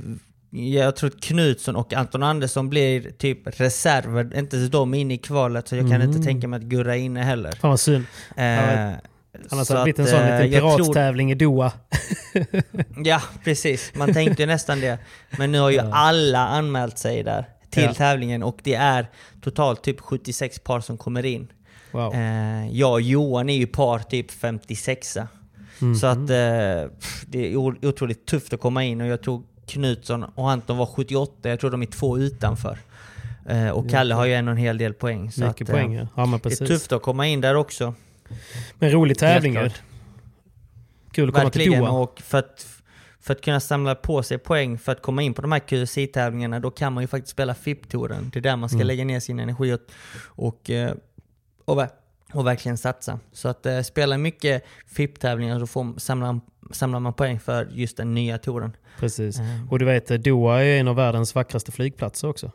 jag tror att Knutsson och Anton Andersson blir typ reserver, inte ens de inne i kvalet så jag kan Mm. inte tänka mig att Gurra är inne heller. Fan vad synd. Eh, Annars så hade det blivit en sån eh, liten tror- pirattävling i Doha. Ja, precis. Man tänkte nästan det. Men nu har ju alla anmält sig där till Ja. tävlingen och det är totalt typ 76 par som kommer in. Wow. Eh, jag och Johan är ju par typ 56 Mhm. Så att eh, det är otroligt tufft att komma in och jag tror Knutsson och Anton var 78, jag tror de är två utanför. Eh, och Kalle har ju ändå en hel del poäng. Så Mycket att, eh, poäng ja. ja men Det är precis. tufft att komma in där också. Men rolig tävling ju. Kul att komma till Doha. och för att, för att kunna samla på sig poäng för att komma in på de här QSI-tävlingarna, då kan man ju faktiskt spela FIP-touren. Det är där man ska Mm. lägga ner sin energi och, och, eh, och, och verkligen satsa. Så att eh, spela mycket FIP-tävlingar så får, samlar, samlar man poäng för just den nya touren. Precis. Eh, Och du vet, Doha är en av världens vackraste flygplatser också.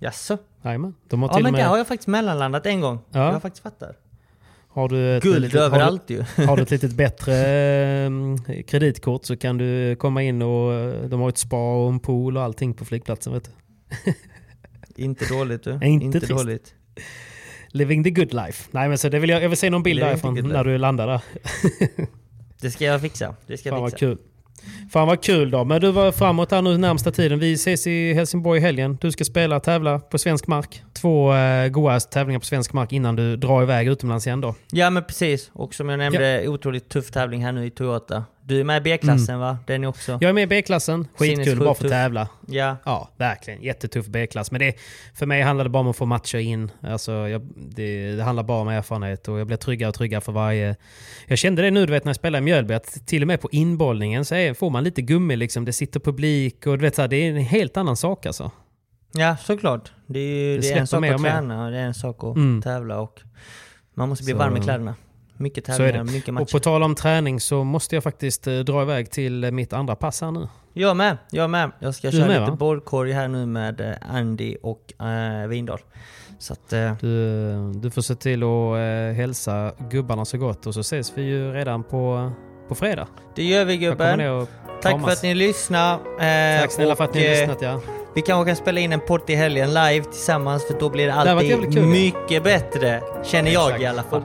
Jaså? Jajamän. De har Ja till men och med... där har jag faktiskt mellanlandat en gång. Ja. Jag har faktiskt fattat. Har du ett Guld litet- har du- överallt ju. Har du ett litet bättre eh, kreditkort så kan du komma in och eh, de har ett spa och en pool och allting på flygplatsen. Vet du. Inte dåligt du. Inte trist. dåligt. Living the good life. Nej men så det vill jag, jag vill se någon bild Living därifrån när du landar där. Det ska jag fixa. Det ska Fan jag vad fixa. kul. Fan vad kul då. Men du var framåt här nu närmsta tiden. Vi ses i Helsingborg i helgen. Du ska spela tävla på svensk mark. Två eh, goa tävlingar på svensk mark innan du drar iväg utomlands igen då. Ja men precis. Och som jag nämnde, otroligt tuff tävling här nu i Toyota. Du är med i B-klassen va? Den är också... Jag är med i B-klassen. Skitkul bara få tuff. tävla. Ja. Ja, verkligen. Jättetuff B-klass. Men det, för mig handlar det bara om att få matcher in. Alltså, jag, det, det handlar bara om erfarenhet och jag blir tryggare och tryggare för varje... Jag kände det nu du vet, när jag spelade i Mjölby, att till och med på inbollningen så är, får man lite gummi. Liksom. Det sitter publik och du vet, så här, det är en helt annan sak alltså. Ja, såklart. Det är, ju, Det det är en sak att träna och det är en sak att Mm. tävla och man måste bli Så- varm i kläderna. Mycket tävlingar, det. mycket Och matcher. på tal om träning så måste jag faktiskt eh, dra iväg till eh, mitt andra pass här nu. Jag med, jag med. Jag ska Du köra med, lite va? bollkorg här nu med eh, Andy och äh, Vindal. Så att, eh, Du, du får se till att eh, hälsa gubbarna så gott och så ses vi ju redan på, på fredag. det gör vi gubben. och tack för att ni lyssnade. Eh, Tack snälla för att ni har och, lyssnat ja. Vi kanske kan spela in en podd i helgen live tillsammans för då blir det alltid kul. mycket bättre. Känner jag Exakt. i alla fall.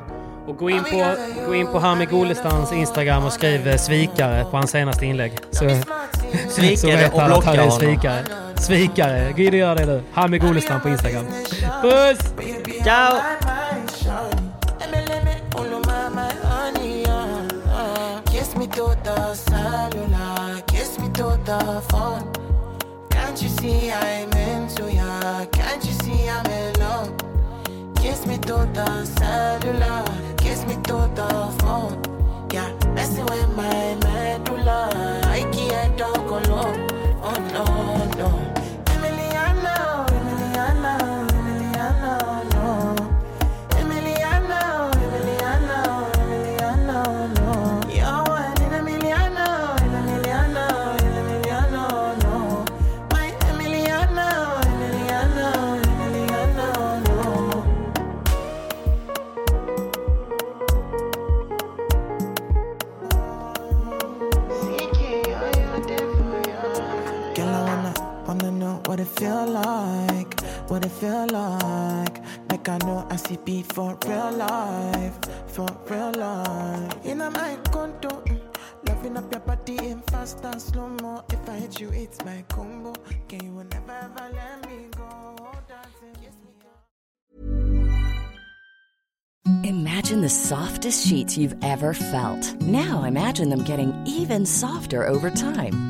Och gå in på, gå in på Hami Golestans Instagram och skriv eh, svikare på hans senaste inlägg. Så, Svikare och blocka honom. svikare. Svikare. Gå in och gör det nu. Hami Golestan på Instagram. Puss! Ciao! The phone. Can't you see I'm into ya? Can't you see I'm in love? Kiss me to the cellular, kiss me to the phone. Yeah, messing with my medulla. I can't talk alone. Feel like, what it feel like. Like I know I see beat for real life, for real life. In a my condo, loving up your body in fast and slow mo. If I hit you, it's my combo. Can you never ever let me go? Imagine the softest sheets you've ever felt. Now imagine them getting even softer over time.